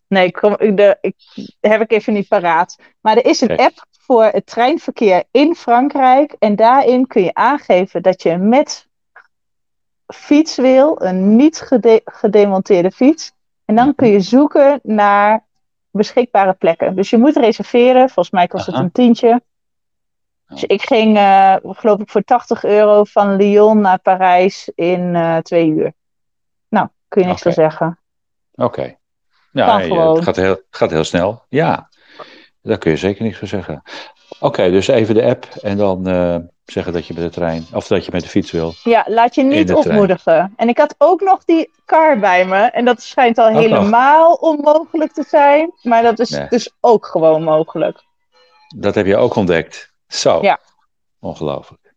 S1: Nee, ik kom, de, ik, heb ik even niet paraat. Maar er is een app voor het treinverkeer in Frankrijk. En daarin kun je aangeven dat je met fiets wil, een niet gede- gedemonteerde fiets. En dan kun je zoeken naar beschikbare plekken. Dus je moet reserveren. Volgens mij kost het een tientje. Dus ik ging, eh, geloof ik, voor 80 euro van Lyon naar Parijs in eh, twee uur. Nou, kun je niks
S3: Oké.
S1: van zeggen.
S3: Oké. Je-
S1: gewoon.
S3: het gaat heel, gaat heel snel. Ja, daar kun je zeker niks van zeggen. Oké, dus even de app en dan eh, zeggen dat je met de trein, of dat je met de fiets wil.
S1: Ja, laat je niet
S3: trein.
S1: opmoedigen. En ik had ook nog die car bij me. En dat schijnt al
S3: Ook nog.
S1: helemaal onmogelijk te zijn. Maar dat is
S3: Nee.
S1: dus ook gewoon mogelijk.
S3: Dat heb je ook ontdekt. Zo.
S1: Ja.
S3: Ongelooflijk.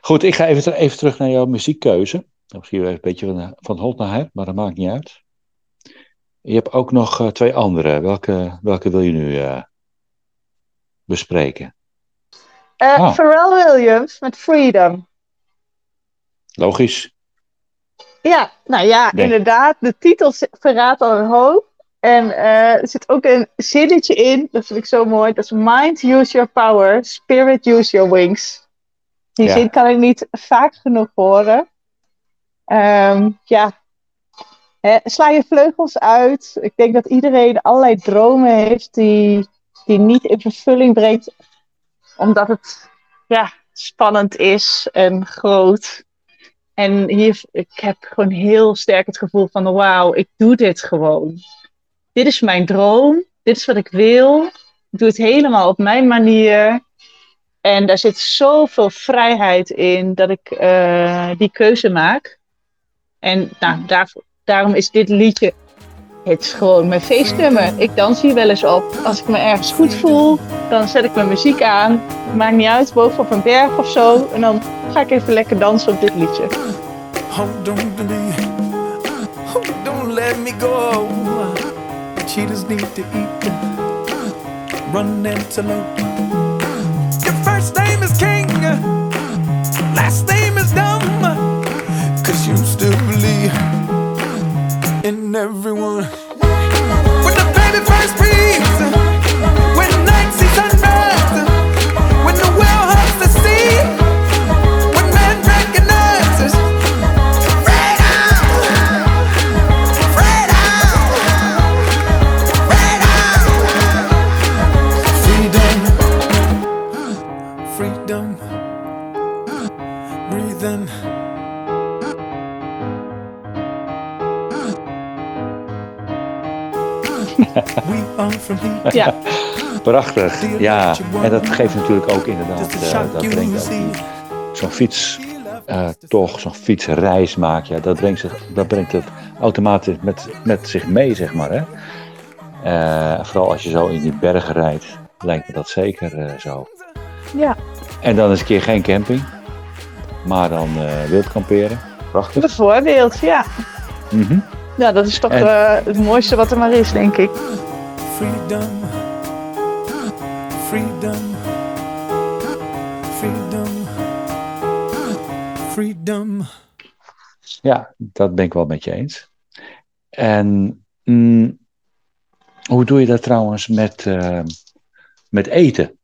S3: Goed, ik ga even, even terug naar jouw muziekkeuze. Misschien weer een beetje van, van hot naar her, maar dat maakt niet uit. Je hebt ook nog eh, twee andere. Welke, welke wil je nu eh, bespreken?
S1: Eh
S3: Oh.
S1: Pharrell Williams met Freedom.
S3: Logisch.
S1: Ja, nou ja,
S3: Nee.
S1: inderdaad. De titel verraadt al een hoop. En eh, er zit ook een zinnetje in, dat vind ik zo mooi. Dat is mind, use your power. Spirit, use your wings. Die
S3: Ja.
S1: zin kan ik niet vaak genoeg horen. Ehm, ja, Hè, sla je vleugels uit. Ik denk dat iedereen allerlei dromen heeft die, die niet in vervulling brengt. Omdat het ja, spannend is en groot. En hier, ik heb gewoon heel sterk het gevoel van, wauw, ik doe dit gewoon. Dit is mijn droom. Dit is wat ik wil. Ik doe het helemaal op mijn manier. En daar zit zoveel vrijheid in dat ik eh, die keuze maak. En nou, daarvoor, daarom is dit liedje, het is gewoon mijn feestnummer. Ik dans hier wel eens op. Als ik me ergens goed voel, dan zet ik mijn muziek aan. Maakt niet uit, boven op een berg of zo. En dan ga ik even lekker dansen op dit liedje.
S4: Hold on to me. go. Cheetahs need to eat. Run antelope. Your first name is King. Last name is Dumb. Cause you still believe everyone.
S1: Ja,
S3: Prachtig. Ja, en dat geeft natuurlijk ook inderdaad, eh, dat brengt ook die- zo'n fiets, eh, toch, zo'n fietsreis maak je, dat brengt, zich, dat brengt het automatisch met, met zich mee, zeg maar. Hè? Eh, vooral als je zo in die bergen rijdt, lijkt me dat zeker eh, zo.
S1: ja.
S3: En dan eens een keer geen camping, maar dan eh wild kamperen. Prachtig.
S1: bijvoorbeeld, ja.
S3: Mhm.
S1: Ja, dat is toch
S3: En-
S1: eh, het mooiste wat er maar is, denk ik.
S4: Freedom. Freedom. Freedom. Freedom.
S3: Ja, dat ben ik wel met je eens. En mm, hoe doe je dat trouwens met, eh, met eten?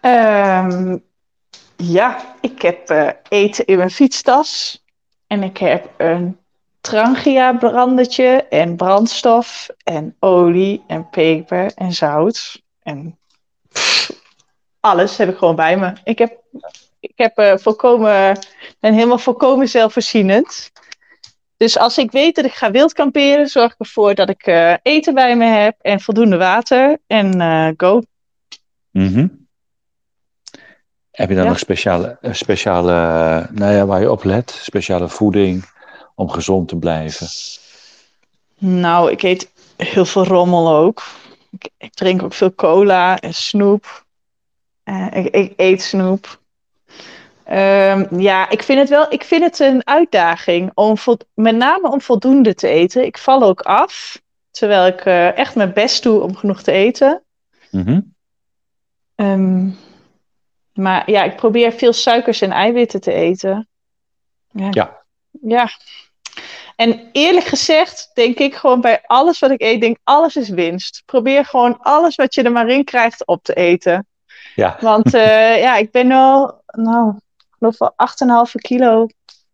S1: Ehm, ja, ik heb eh, eten in mijn fietstas. En ik heb een trangia brandertje en brandstof en olie en peper en zout. En pff, alles heb ik gewoon bij me. Ik heb, ik heb eh, volkomen, ben helemaal volkomen zelfvoorzienend. Dus als ik weet dat ik ga wild kamperen, zorg ik ervoor dat ik eh, eten bij me heb en voldoende water. En eh, go.
S3: Mhm. Heb je dan
S1: Ja.
S3: nog speciale, speciale, nou ja, waar je op let? Speciale voeding om gezond te blijven?
S1: Nou, ik eet heel veel rommel ook. Ik, ik drink ook veel cola en snoep. Eh, ik, ik eet snoep. Ehm, ja, ik vind het wel ik vind het een uitdaging om vol- met name om voldoende te eten. Ik val ook af, terwijl ik eh, echt mijn best doe om genoeg te eten.
S3: Mhm.
S1: Ehm, maar ja, ik probeer veel suikers en eiwitten te eten. Ja.
S3: Ja.
S1: Ja. En eerlijk gezegd, denk ik gewoon bij alles wat ik eet, denk alles is winst. Probeer gewoon alles wat je er maar in krijgt op te eten.
S3: Ja.
S1: Want eh, ja, ik ben al, nou, ik geloof wel 8,5 kilo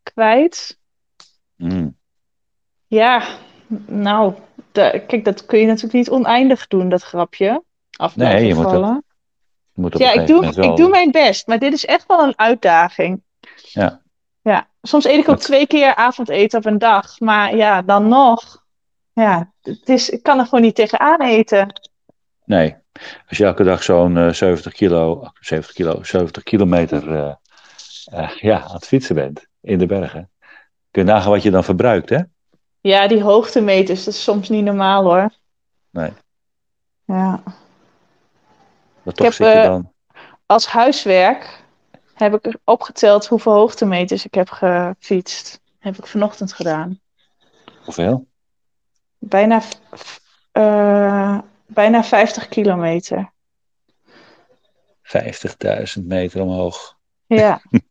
S1: kwijt.
S3: Mm.
S1: Ja, nou, kijk, dat kun je natuurlijk niet oneindig doen, dat grapje. Af
S3: Nee, je moet dat
S1: vallen.
S3: Je moet op
S1: Ja, ik doe, ik doe mijn best, maar dit is echt wel een uitdaging.
S3: Ja.
S1: Soms eet ik ook twee keer avondeten op een dag, maar ja, dan nog. Ja, het is, ik kan er gewoon niet tegenaan eten.
S3: Nee. Als je elke dag zo'n eh, 70 kilo, 70 kilo, 70 kilometer eh, eh, ja, aan het fietsen bent in de bergen, kun je nagaan wat je dan verbruikt, hè?
S1: Ja, die hoogtemeters, dat is soms niet normaal hoor.
S3: Nee.
S1: Ja.
S3: Maar toch
S1: heb,
S3: zit je
S1: eh,
S3: dan.
S1: Als huiswerk heb ik opgeteld hoeveel hoogtemeters ik heb gefietst. Heb ik vanochtend gedaan.
S3: Hoeveel?
S1: Bijna, eh, bijna 50 kilometer.
S3: 50.000 meter omhoog.
S1: Ja.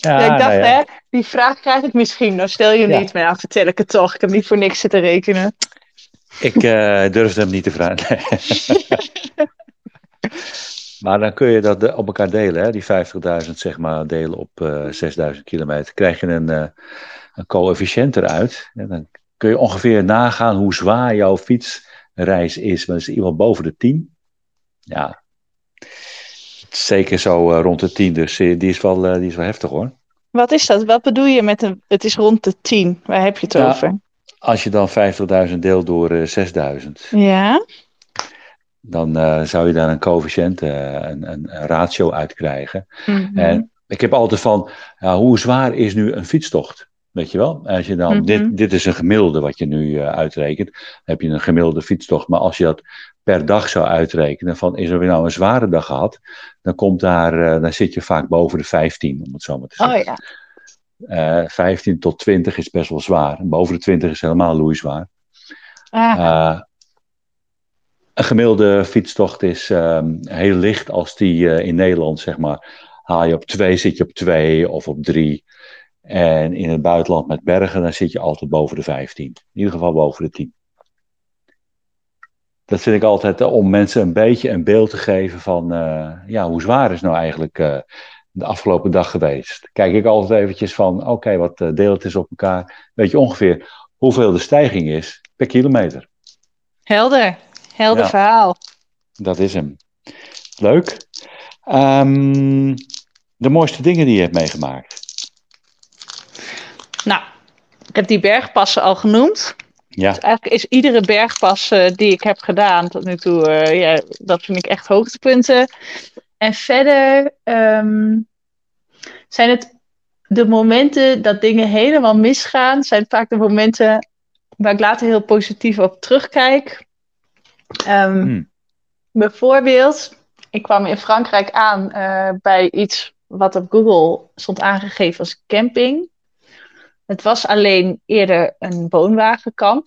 S3: Ja,
S1: Ja, ik dacht,
S3: nou ja.
S1: hè, die vraag krijg ik misschien. Nou, stel je niet, maar ja, vertel ik het toch. Ik heb niet voor niks zitten rekenen.
S3: Ik eh, durfde hem niet te vragen. maar dan kun je dat op elkaar delen, hè? die 50.000 zeg maar, delen op eh 6.000 kilometer. Krijg je een, eh, een coëfficiënt eruit. En dan kun je ongeveer nagaan hoe zwaar jouw fietsreis is. Maar is iemand boven de 10. Ja, zeker zo eh, rond de 10. Dus die, is wel, die is wel heftig hoor.
S1: Wat is dat? Wat bedoel je met een... Het is rond de 10. Waar heb je het
S3: Ja.
S1: over?
S3: Als je dan 50.000 deelt door eh 6.000.
S1: Ja?
S3: Dan eh, zou je daar een coëfficiënt, eh, een, een, ratio uit krijgen.
S1: Mhm.
S3: En ik heb altijd van, hoe zwaar is nu een fietstocht? Weet je wel? Als je dan,
S1: Mhm.
S3: dit, dit is een gemiddelde wat je nu eh, uitrekent. Dan heb je een gemiddelde fietstocht. Maar als je dat per dag zou uitrekenen, van is er weer nou een zware dag gehad, dan komt daar, dan zit je vaak boven de 15, om het zo maar te zeggen.
S1: Oh ja.
S3: Eh 15 tot 20 is best wel zwaar. En boven de 20 is helemaal loeizwaar.
S1: Ah,
S3: Eh, een gemiddelde fietstocht is ehm, heel licht als die eh, in Nederland, zeg maar, haal je op 2, zit je op 2 of op 3. En in het buitenland met bergen, dan zit je altijd boven de 15. In ieder geval boven de 10. Dat vind ik altijd eh, om mensen een beetje een beeld te geven van, eh, ja, hoe zwaar is nou eigenlijk de afgelopen dag geweest? Kijk ik altijd eventjes van, oké, wat deelt het is op elkaar? Weet je ongeveer hoeveel de stijging is per kilometer?
S1: helder. Helder
S3: Ja.
S1: verhaal.
S3: Dat is hem. Leuk. Ehm, de mooiste dingen die je hebt meegemaakt.
S1: Nou, ik heb die bergpassen al genoemd.
S3: Ja,
S1: Dus eigenlijk is iedere bergpas eh, die ik heb gedaan tot nu toe, eh, ja, dat vind ik echt hoogtepunten. En verder ehm, zijn het de momenten dat dingen helemaal misgaan, zijn vaak de momenten waar ik later heel positief op terugkijk. Ehm,
S3: Hmm.
S1: Bijvoorbeeld, ik kwam in Frankrijk aan eh, bij iets wat op Google stond aangegeven als camping. Het was alleen eerder een woonwagenkamp.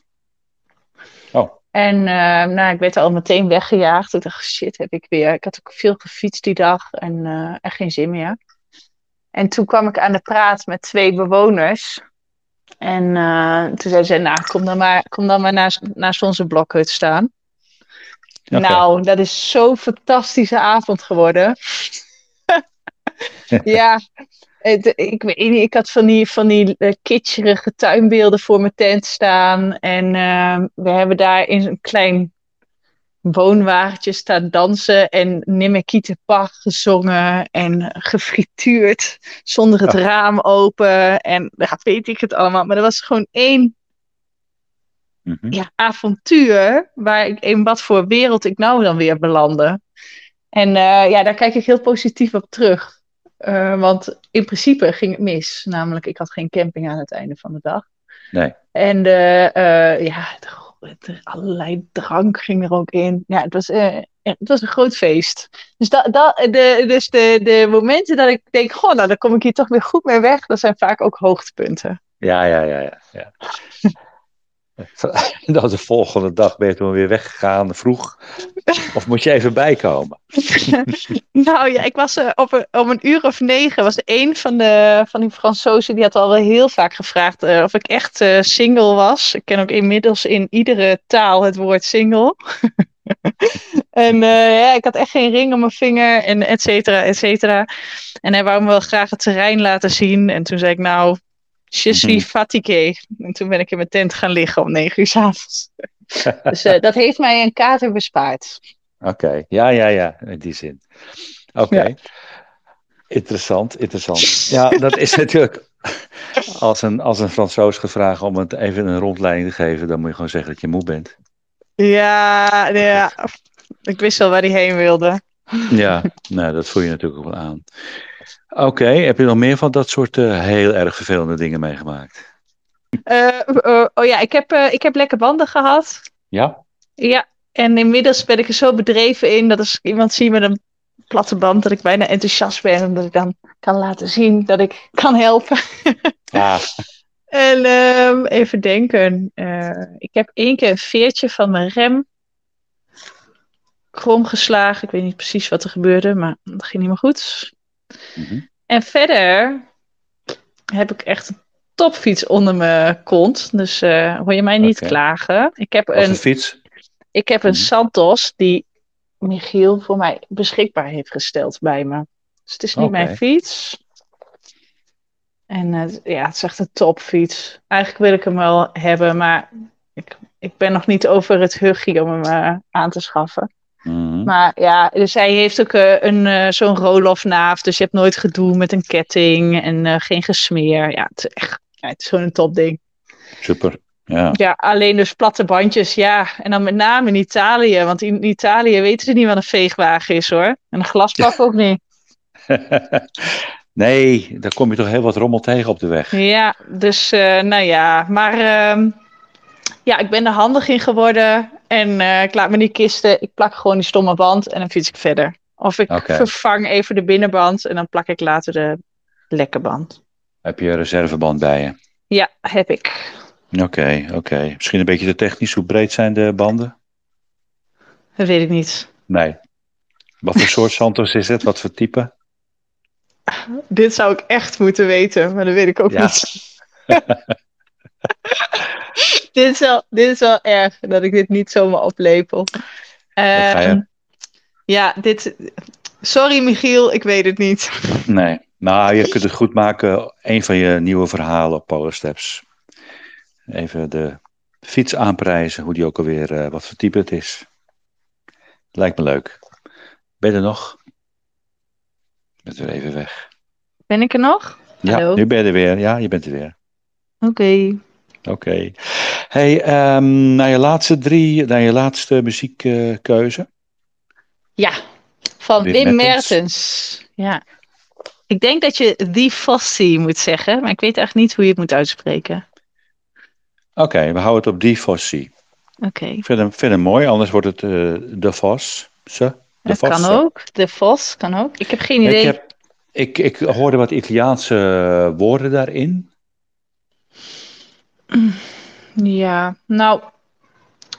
S3: Oh.
S1: En eh, nou, ik werd al meteen weggejaagd. Ik dacht, shit, heb ik weer. Ik had ook veel gefietst die dag en eh, echt geen zin meer. En toen kwam ik aan de praat met twee bewoners. En toen zeiden ze, nou, kom dan maar, kom dan maar naast, naast onze blokhut staan. Nou, dat is zo'n fantastische avond geworden. ja, het, ik weet niet, ik had van die, van die eh, kitscherige tuinbeelden voor mijn tent staan. En eh, we hebben daar in een klein woonwagentje staan dansen en Nimmekiete Pach gezongen en gefrituurd zonder het
S3: Ah.
S1: raam open. En ja, weet ik het allemaal. Maar er was gewoon één
S3: Mhm.
S1: ja, avontuur waar ik in wat voor wereld ik nou dan weer belandde. En eh, ja, daar kijk ik heel positief op terug. Eh, want in principe ging het mis. Namelijk, ik had geen camping aan het einde van de dag.
S3: Nee.
S1: En de, eh, ja, allerlei drank ging er ook in. Ja, het was, het was een groot feest. Dus, dat, dat, de, dus de, de momenten dat ik denk, goh, nou, dan kom ik hier toch weer goed mee weg. Dat zijn vaak ook hoogtepunten.
S3: Ja, ja, ja, ja. ja. Dat de volgende dag ben je toen weer weggegaan, vroeg. Of moet je even bijkomen?
S1: Nou ja, ik was eh, op een, om een uur of negen. Was een van, de, van die Fransozen die had al wel heel vaak gevraagd eh, of ik echt eh, single was. Ik ken ook inmiddels in iedere taal het woord single. en ja, ik had echt geen ring om mijn vinger en et cetera, et cetera. En hij wou me wel graag het terrein laten zien. En toen zei ik nou, je suis
S3: Mhm.
S1: fatigué. En toen ben ik in mijn tent gaan liggen om negen uur s avonds. dus eh, dat heeft mij een kater bespaard.
S3: Oké, ja, ja, ja, in die zin. Oké.
S1: Ja.
S3: Interessant, interessant. Ja, dat is natuurlijk. Als een, als een Fransoos gevraagd om het even een rondleiding te geven, dan moet je gewoon zeggen dat je moe bent.
S1: Ja, ja. Ik wist al waar hij heen wilde.
S3: Ja, nou, dat voel je natuurlijk ook wel aan. Oké, heb je nog meer van dat soort eh, heel erg vervelende dingen meegemaakt?
S1: Eh, oh ja, ik heb, ik heb lekker banden gehad.
S3: Ja?
S1: Ja, en inmiddels ben ik er zo bedreven in dat als ik iemand zie met een platte band, dat ik bijna enthousiast ben. Omdat ik dan kan laten zien dat ik kan helpen.
S3: Ja.
S1: En ehm, even denken. ik heb één keer een veertje van mijn rem krom geslagen. Ik weet niet precies wat er gebeurde, maar dat ging niet meer goed.
S3: Mhm.
S1: En verder heb ik echt een topfiets onder mijn kont. Dus eh, hoor je mij niet klagen. Ik heb
S3: een
S1: een,
S3: fiets.
S1: ik heb een
S3: Mhm.
S1: Santos die Michiel voor mij beschikbaar heeft gesteld bij me. Dus het is niet mijn fiets. En eh, ja, het is echt een topfiets. Eigenlijk wil ik hem wel hebben, maar ik, ik ben nog niet over het huggie om hem eh, aan te schaffen.
S3: Mhm.
S1: Maar ja, dus hij heeft ook eh, een, eh, zo'n roll-off naaf. Dus je hebt nooit gedoe met een ketting en eh, geen gesmeer. Ja, het is echt ja, het is gewoon een topding.
S3: Super. Ja.
S1: Ja, alleen dus platte bandjes, ja. En dan met name in Italië. Want in Italië weten ze niet wat een veegwagen is hoor. En een glasbak ook niet.
S3: nee, daar kom je toch heel wat rommel tegen op de weg.
S1: Ja, dus nou ja. Maar ehm, ja, ik ben er handig in geworden. En eh, ik laat me niet kisten. Ik plak gewoon die stomme band en dan fiets ik verder. Of ik vervang even de binnenband en dan plak ik later de lekke band.
S3: Heb je een reserveband bij je?
S1: Ja, heb ik.
S3: Oké, oké. Misschien een beetje te technisch. Hoe breed zijn de banden?
S1: Dat weet ik niet.
S3: Nee. Wat voor soort Santos is het? Wat voor type?
S1: Dit zou ik echt moeten weten, maar dat weet ik ook
S3: Ja.
S1: niet. dit, is wel, dit is wel erg dat ik dit niet zomaar oplepel. Ehm, ja, dit. Sorry, Michiel, ik weet het niet.
S3: Nee. Nou, je kunt het goed maken. Een van je nieuwe verhalen op Power Steps. Even de fiets aanprijzen. Hoe die ook alweer, eh, wat voor type het is. Lijkt me leuk. Ben je er nog? Je bent weer even weg.
S1: Ben ik er nog?
S3: Ja,
S1: Hallo?
S3: nu ben je er weer. Ja, je bent er weer.
S1: Oké.
S3: Oké. Hey, ehm, naar je laatste drie, naar je laatste muziekkeuze.
S1: Ja, van
S3: Wim
S1: Wim,
S3: Mertens.
S1: Mertens. Ja. Ik denk dat je The Fossie moet zeggen, maar ik weet echt niet hoe je het moet uitspreken.
S3: Oké, we houden het op die Fossie.
S1: Oké,
S3: Ik vind hem, vind hem mooi, anders wordt het eh, de Vos. Ze. De
S1: dat
S3: Vos.
S1: kan ook. De Vos kan ook. Ik heb geen idee.
S3: Ik, heb, ik, ik hoorde wat Italiaanse woorden daarin.
S1: Ja, nou,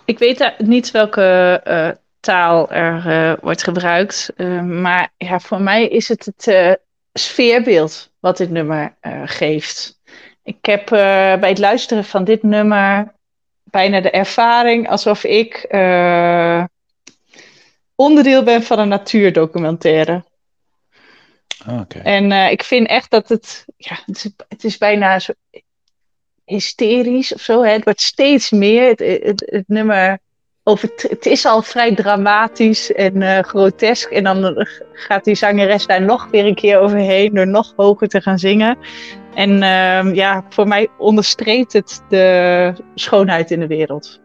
S1: ik weet niet welke eh, taal er eh, wordt gebruikt. eh, maar ja, voor mij is het het sfeerbeeld wat dit nummer geeft. Ik heb bij het luisteren van dit nummer bijna de ervaring alsof ik onderdeel ben van een natuurdocumentaire.
S3: Ah, Oké.
S1: En ik vind echt dat het, ja, het is, het is bijna zo hysterisch of zo. Hè? Het wordt steeds meer. Het, het, het nummer over, het is al vrij dramatisch en eh, grotesk. En dan gaat die zangeres daar nog weer een keer overheen door nog hoger te gaan zingen. En ehm, ja, voor mij onderstreept het de schoonheid in de wereld.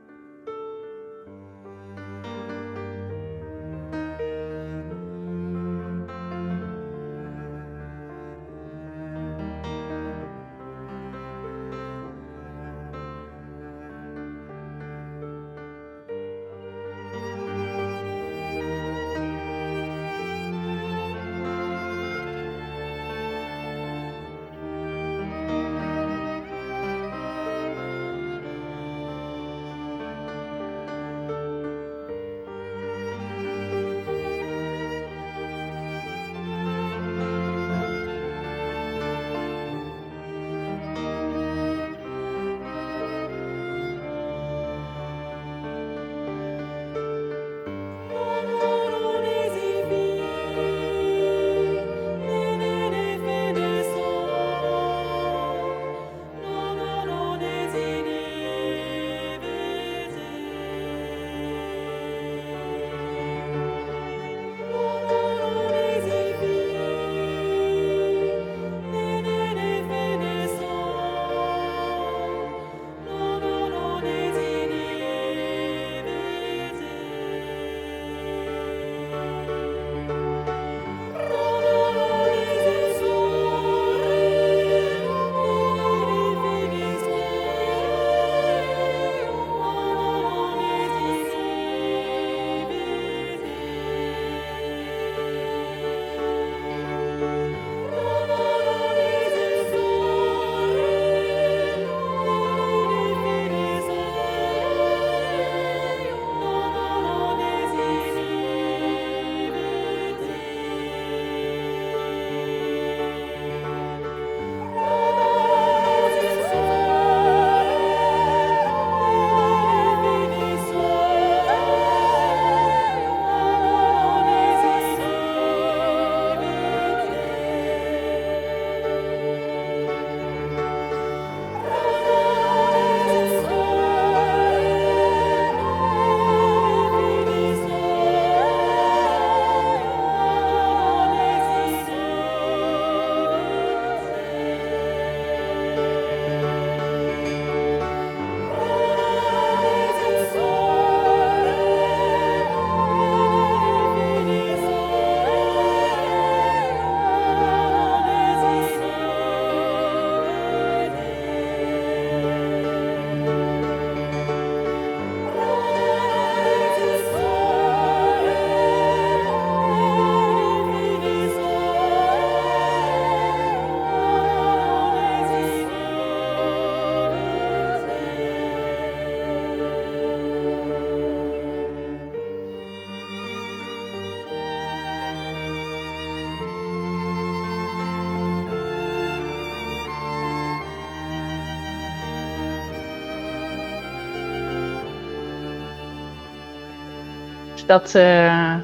S1: Dat, eh,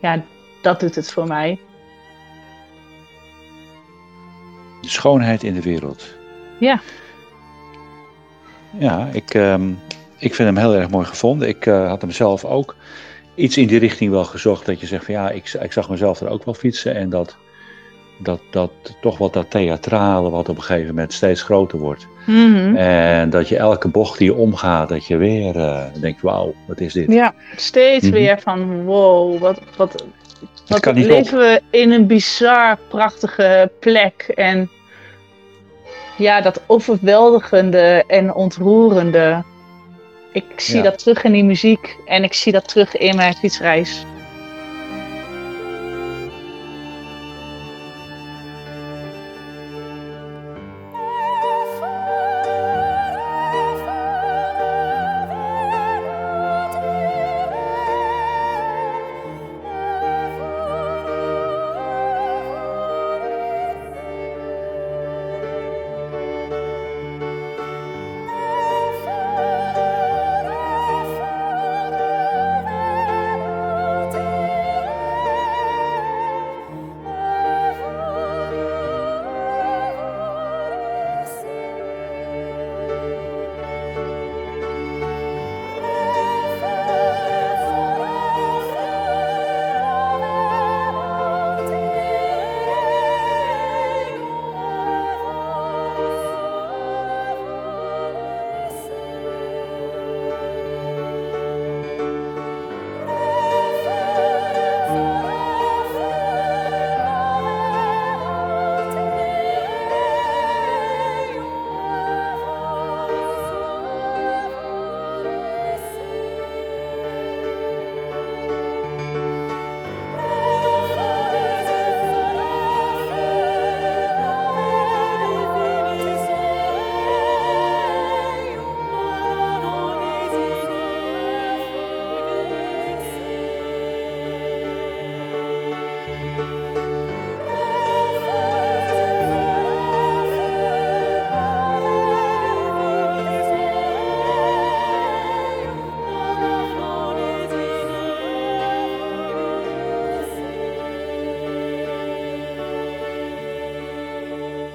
S1: ja, dat doet het voor mij.
S3: De schoonheid in de wereld.
S1: Ja.
S3: Ja, ik, ehm, ik vind hem heel erg mooi gevonden. Ik eh, had hem zelf ook iets in die richting wel gezocht. Dat je zegt van ja, ik, ik zag mezelf er ook wel fietsen. En dat, dat, dat toch wat dat theatrale wat op een gegeven moment steeds groter wordt.
S1: Mhm.
S3: En dat je elke bocht die je omgaat, dat je weer eh, denkt, wauw, wat is dit?
S1: Ja, steeds
S3: Mhm.
S1: weer van wow, wat, wat, wat leven we in een bizar prachtige plek. En ja, dat overweldigende en ontroerende. Ik zie
S3: Ja.
S1: dat terug in die muziek en ik zie dat terug in mijn fietsreis.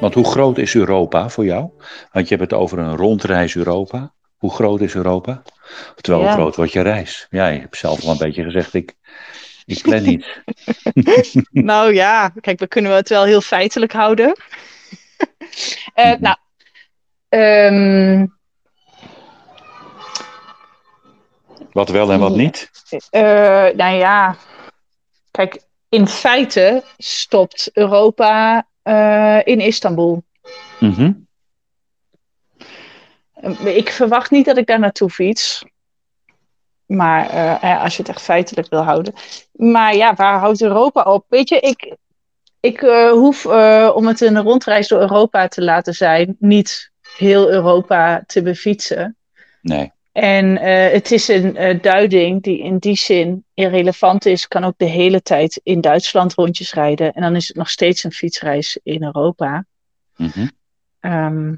S3: Want hoe groot is Europa voor jou? Want je hebt het over een rondreis Europa. Hoe groot is Europa? Oftewel, hoe groot wordt je reis? Ja, je hebt zelf al een beetje gezegd, ik, ik plan niet.
S1: nou ja, kijk, we kunnen het wel heel feitelijk houden. Eh. Nou, ehm,
S3: Wat wel en wat niet?
S1: Eh, nou ja, kijk, in feite stopt Europa eh, in Istanbul.
S3: Mhm.
S1: Eh, Ik verwacht niet dat ik daar naartoe fiets. Maar eh, als je het echt feitelijk wil houden. Maar ja, waar houdt Europa op? Weet je, ik, ik hoef om het een rondreis door Europa te laten zijn, niet heel Europa te befietsen.
S3: Nee.
S1: En eh, het is een eh, duiding die in die zin irrelevant is. Kan ook de hele tijd in Duitsland rondjes rijden. En dan is het nog steeds een fietsreis in Europa.
S3: Mhm.
S1: Ehm,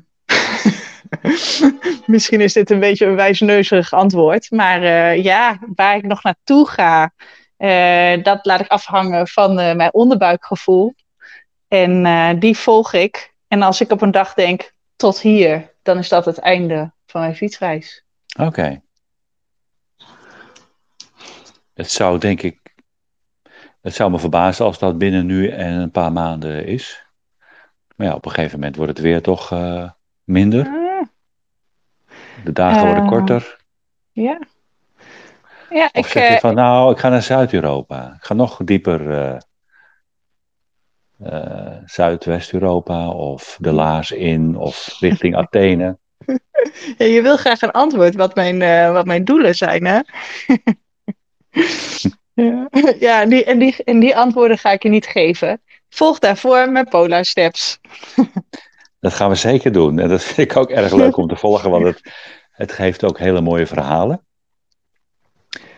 S1: Misschien is dit een beetje een wijsneuzig antwoord. Maar eh, ja, waar ik nog naartoe ga, eh, dat laat ik afhangen van eh, mijn onderbuikgevoel. En eh, die volg ik. En als ik op een dag denk, tot hier, dan is dat het einde van mijn fietsreis.
S3: Oké. Het zou denk ik. Het zou me verbazen als dat binnen nu en een paar maanden is. Maar ja, op een gegeven moment wordt het weer toch eh, minder.
S1: Ah,
S3: De dagen worden
S1: Eh,
S3: korter.
S1: ja. Ja,
S3: Of
S1: ik,
S3: zeg je
S1: eh,
S3: van nou, ik ga naar Zuid-Europa. Ik ga nog dieper. eh, Zuidwest-Europa of de Laars in of richting Athene.
S1: Ja, je wil graag een antwoord wat mijn, eh, wat mijn doelen zijn, hè? ja, ja die, en, die, en die antwoorden ga ik je niet geven. Volg daarvoor mijn Polar Steps.
S3: Dat gaan we zeker doen. En dat vind ik ook erg leuk om te volgen, want het, het geeft ook hele mooie verhalen.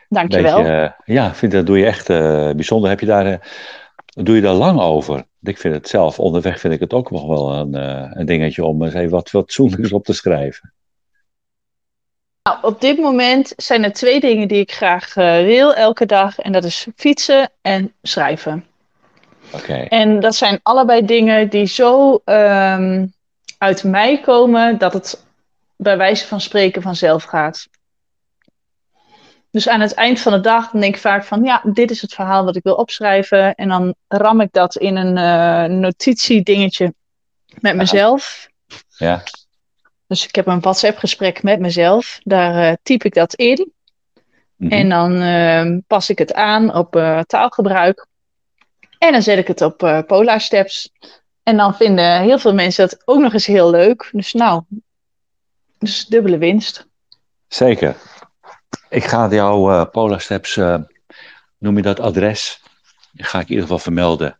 S1: Dankjewel.
S3: Beetje, eh, ja, ik vind, dat doe je echt eh, bijzonder. Heb je daar, doe je daar lang over? Ik vind het zelf, onderweg vind ik het ook nog wel een, eh, een dingetje om eens even wat fatsoenlijks op te schrijven.
S1: Nou, op dit moment zijn er twee dingen die ik graag eh, wil elke dag. En dat is fietsen en schrijven.
S3: Oké.
S1: En dat zijn allebei dingen die zo ehm, uit mij komen dat het bij wijze van spreken vanzelf gaat. Dus aan het eind van de dag dan denk ik vaak van ja, dit is het verhaal wat ik wil opschrijven. En dan ram ik dat in een eh notitiedingetje met mezelf.
S3: Ja.
S1: Dus ik heb een WhatsApp gesprek met mezelf. Daar eh, typ ik dat in.
S3: Mhm.
S1: En dan ehm, pas ik het aan op eh, taalgebruik. En dan zet ik het op eh Polar Steps. En dan vinden heel veel mensen dat ook nog eens heel leuk. Dus nou, dus dubbele winst.
S3: Zeker. Ik ga jouw eh Polar Steps, eh, noem je dat adres, ga ik in ieder geval vermelden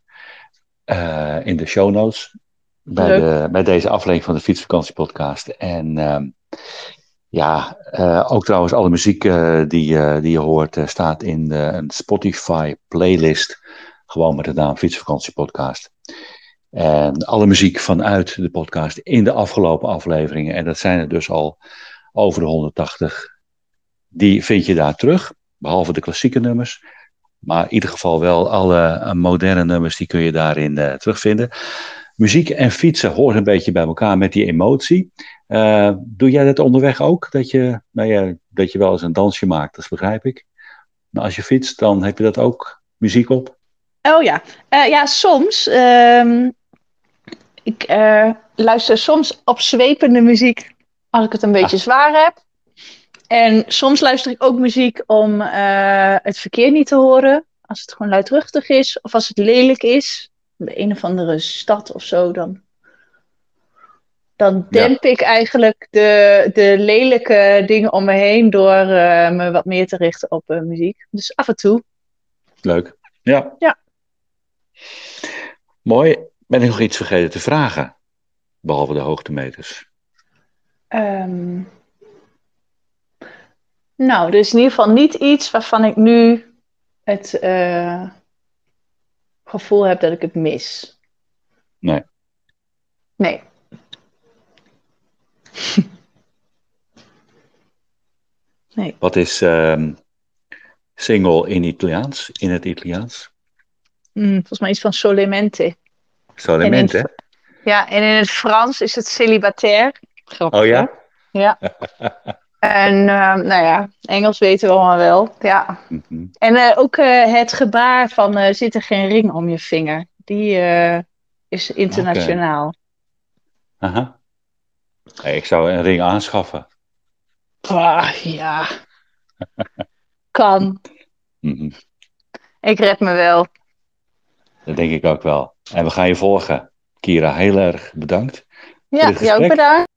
S3: eh, in de show notes. Bij, de, bij deze aflevering van de Fietsvakantiepodcast. En ehm, ja, eh, ook trouwens alle muziek eh, die, eh, die je hoort eh, staat in eh, een Spotify playlist. Gewoon met de naam Fietsvakantiepodcast. En alle muziek vanuit de podcast in de afgelopen afleveringen. En dat zijn er dus al over de 180 die vind je daar terug, behalve de klassieke nummers. Maar in ieder geval wel alle eh, moderne nummers, die kun je daarin eh, terugvinden. Muziek en fietsen hoort een beetje bij elkaar met die emotie. Eh, doe jij dat onderweg ook? Dat je, nou ja, dat je wel eens een dansje maakt, dat begrijp ik. Maar als je fietst, dan heb je dat ook muziek op?
S1: Oh ja, ja soms. ehm, ik luister soms op zwepende muziek als ik het een beetje zwaar heb. En soms luister ik ook muziek om eh, het verkeer niet te horen. Als het gewoon luidruchtig is of als het lelijk is. De een of andere stad of zo, dan, dan
S3: Ja.
S1: demp ik eigenlijk de, de lelijke dingen om me heen door eh, me wat meer te richten op eh, muziek. Dus af en toe.
S3: Leuk. Ja.
S1: Ja.
S3: Mooi. Ben ik nog iets vergeten te vragen? Behalve de hoogtemeters.
S1: Ehm, nou, er is in ieder geval niet iets waarvan ik nu het eh, gevoel heb dat ik het mis.
S3: Nee.
S1: Nee. nee.
S3: Wat is ehm, single in Italiaans? In het Italiaans?
S1: Mm, volgens mij iets van solemente.
S3: Solamente.
S1: En Ja, en in het Frans is het célibataire. Grappig,
S3: Oh
S1: hè?
S3: ja?
S1: En ehm, nou ja, Engels weten we allemaal wel. Ja.
S3: Mhm.
S1: En eh, ook eh, het gebaar van eh, zit er geen ring om je vinger. Die is internationaal.
S3: Aha. Hey, ik zou een ring aanschaffen.
S1: Ah, ja. kan.
S3: Mhm.
S1: Ik red me wel.
S3: Dat denk ik ook wel. En we gaan je volgen. Kira, heel erg bedankt.
S1: Ja, jou ook bedankt.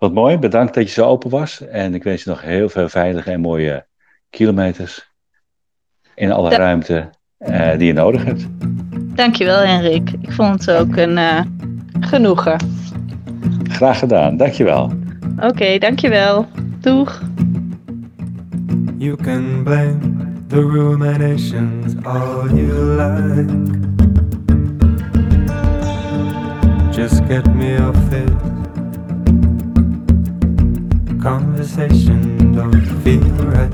S3: Wat mooi, bedankt dat je zo open was. En ik wens je nog heel veel veilige en mooie kilometers. In alle ruimte eh, die je nodig hebt.
S1: Dankjewel, Henrik. Ik vond het ook een eh, genoegen.
S3: Graag gedaan, dankjewel.
S1: Oké, dankjewel. Doeg.
S5: You can blame the ruminations all you like. Just get me off this conversation, don't feel right.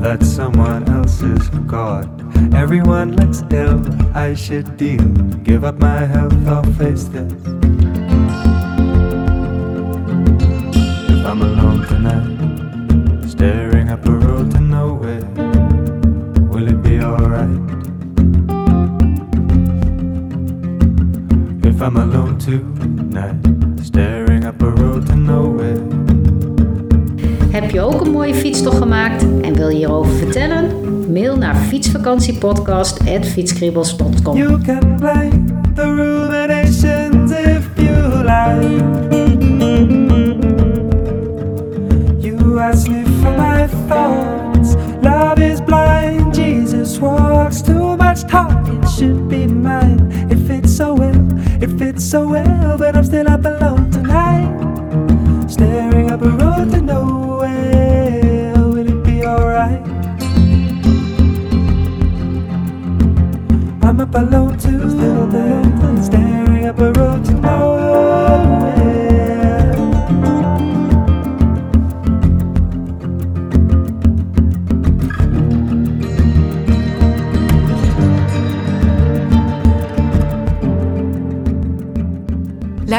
S5: That's someone else's God. Everyone looks ill, I should deal. Give up my health, I'll face this. If I'm alone tonight, staring up a road to nowhere, will it be alright? If I'm alone tonight, staring up a road to nowhere.
S6: Heb je ook een mooie fietstocht gemaakt en wil je hierover vertellen? Mail naar fietsvakantiepodcast.fietskribbels.com
S5: You can blame the ruminations if you like. You ask me for my thoughts. Love is blind. Jesus walks too much talk. It should be so well. But I'm still up alone tonight. Staring up a road to nowhere.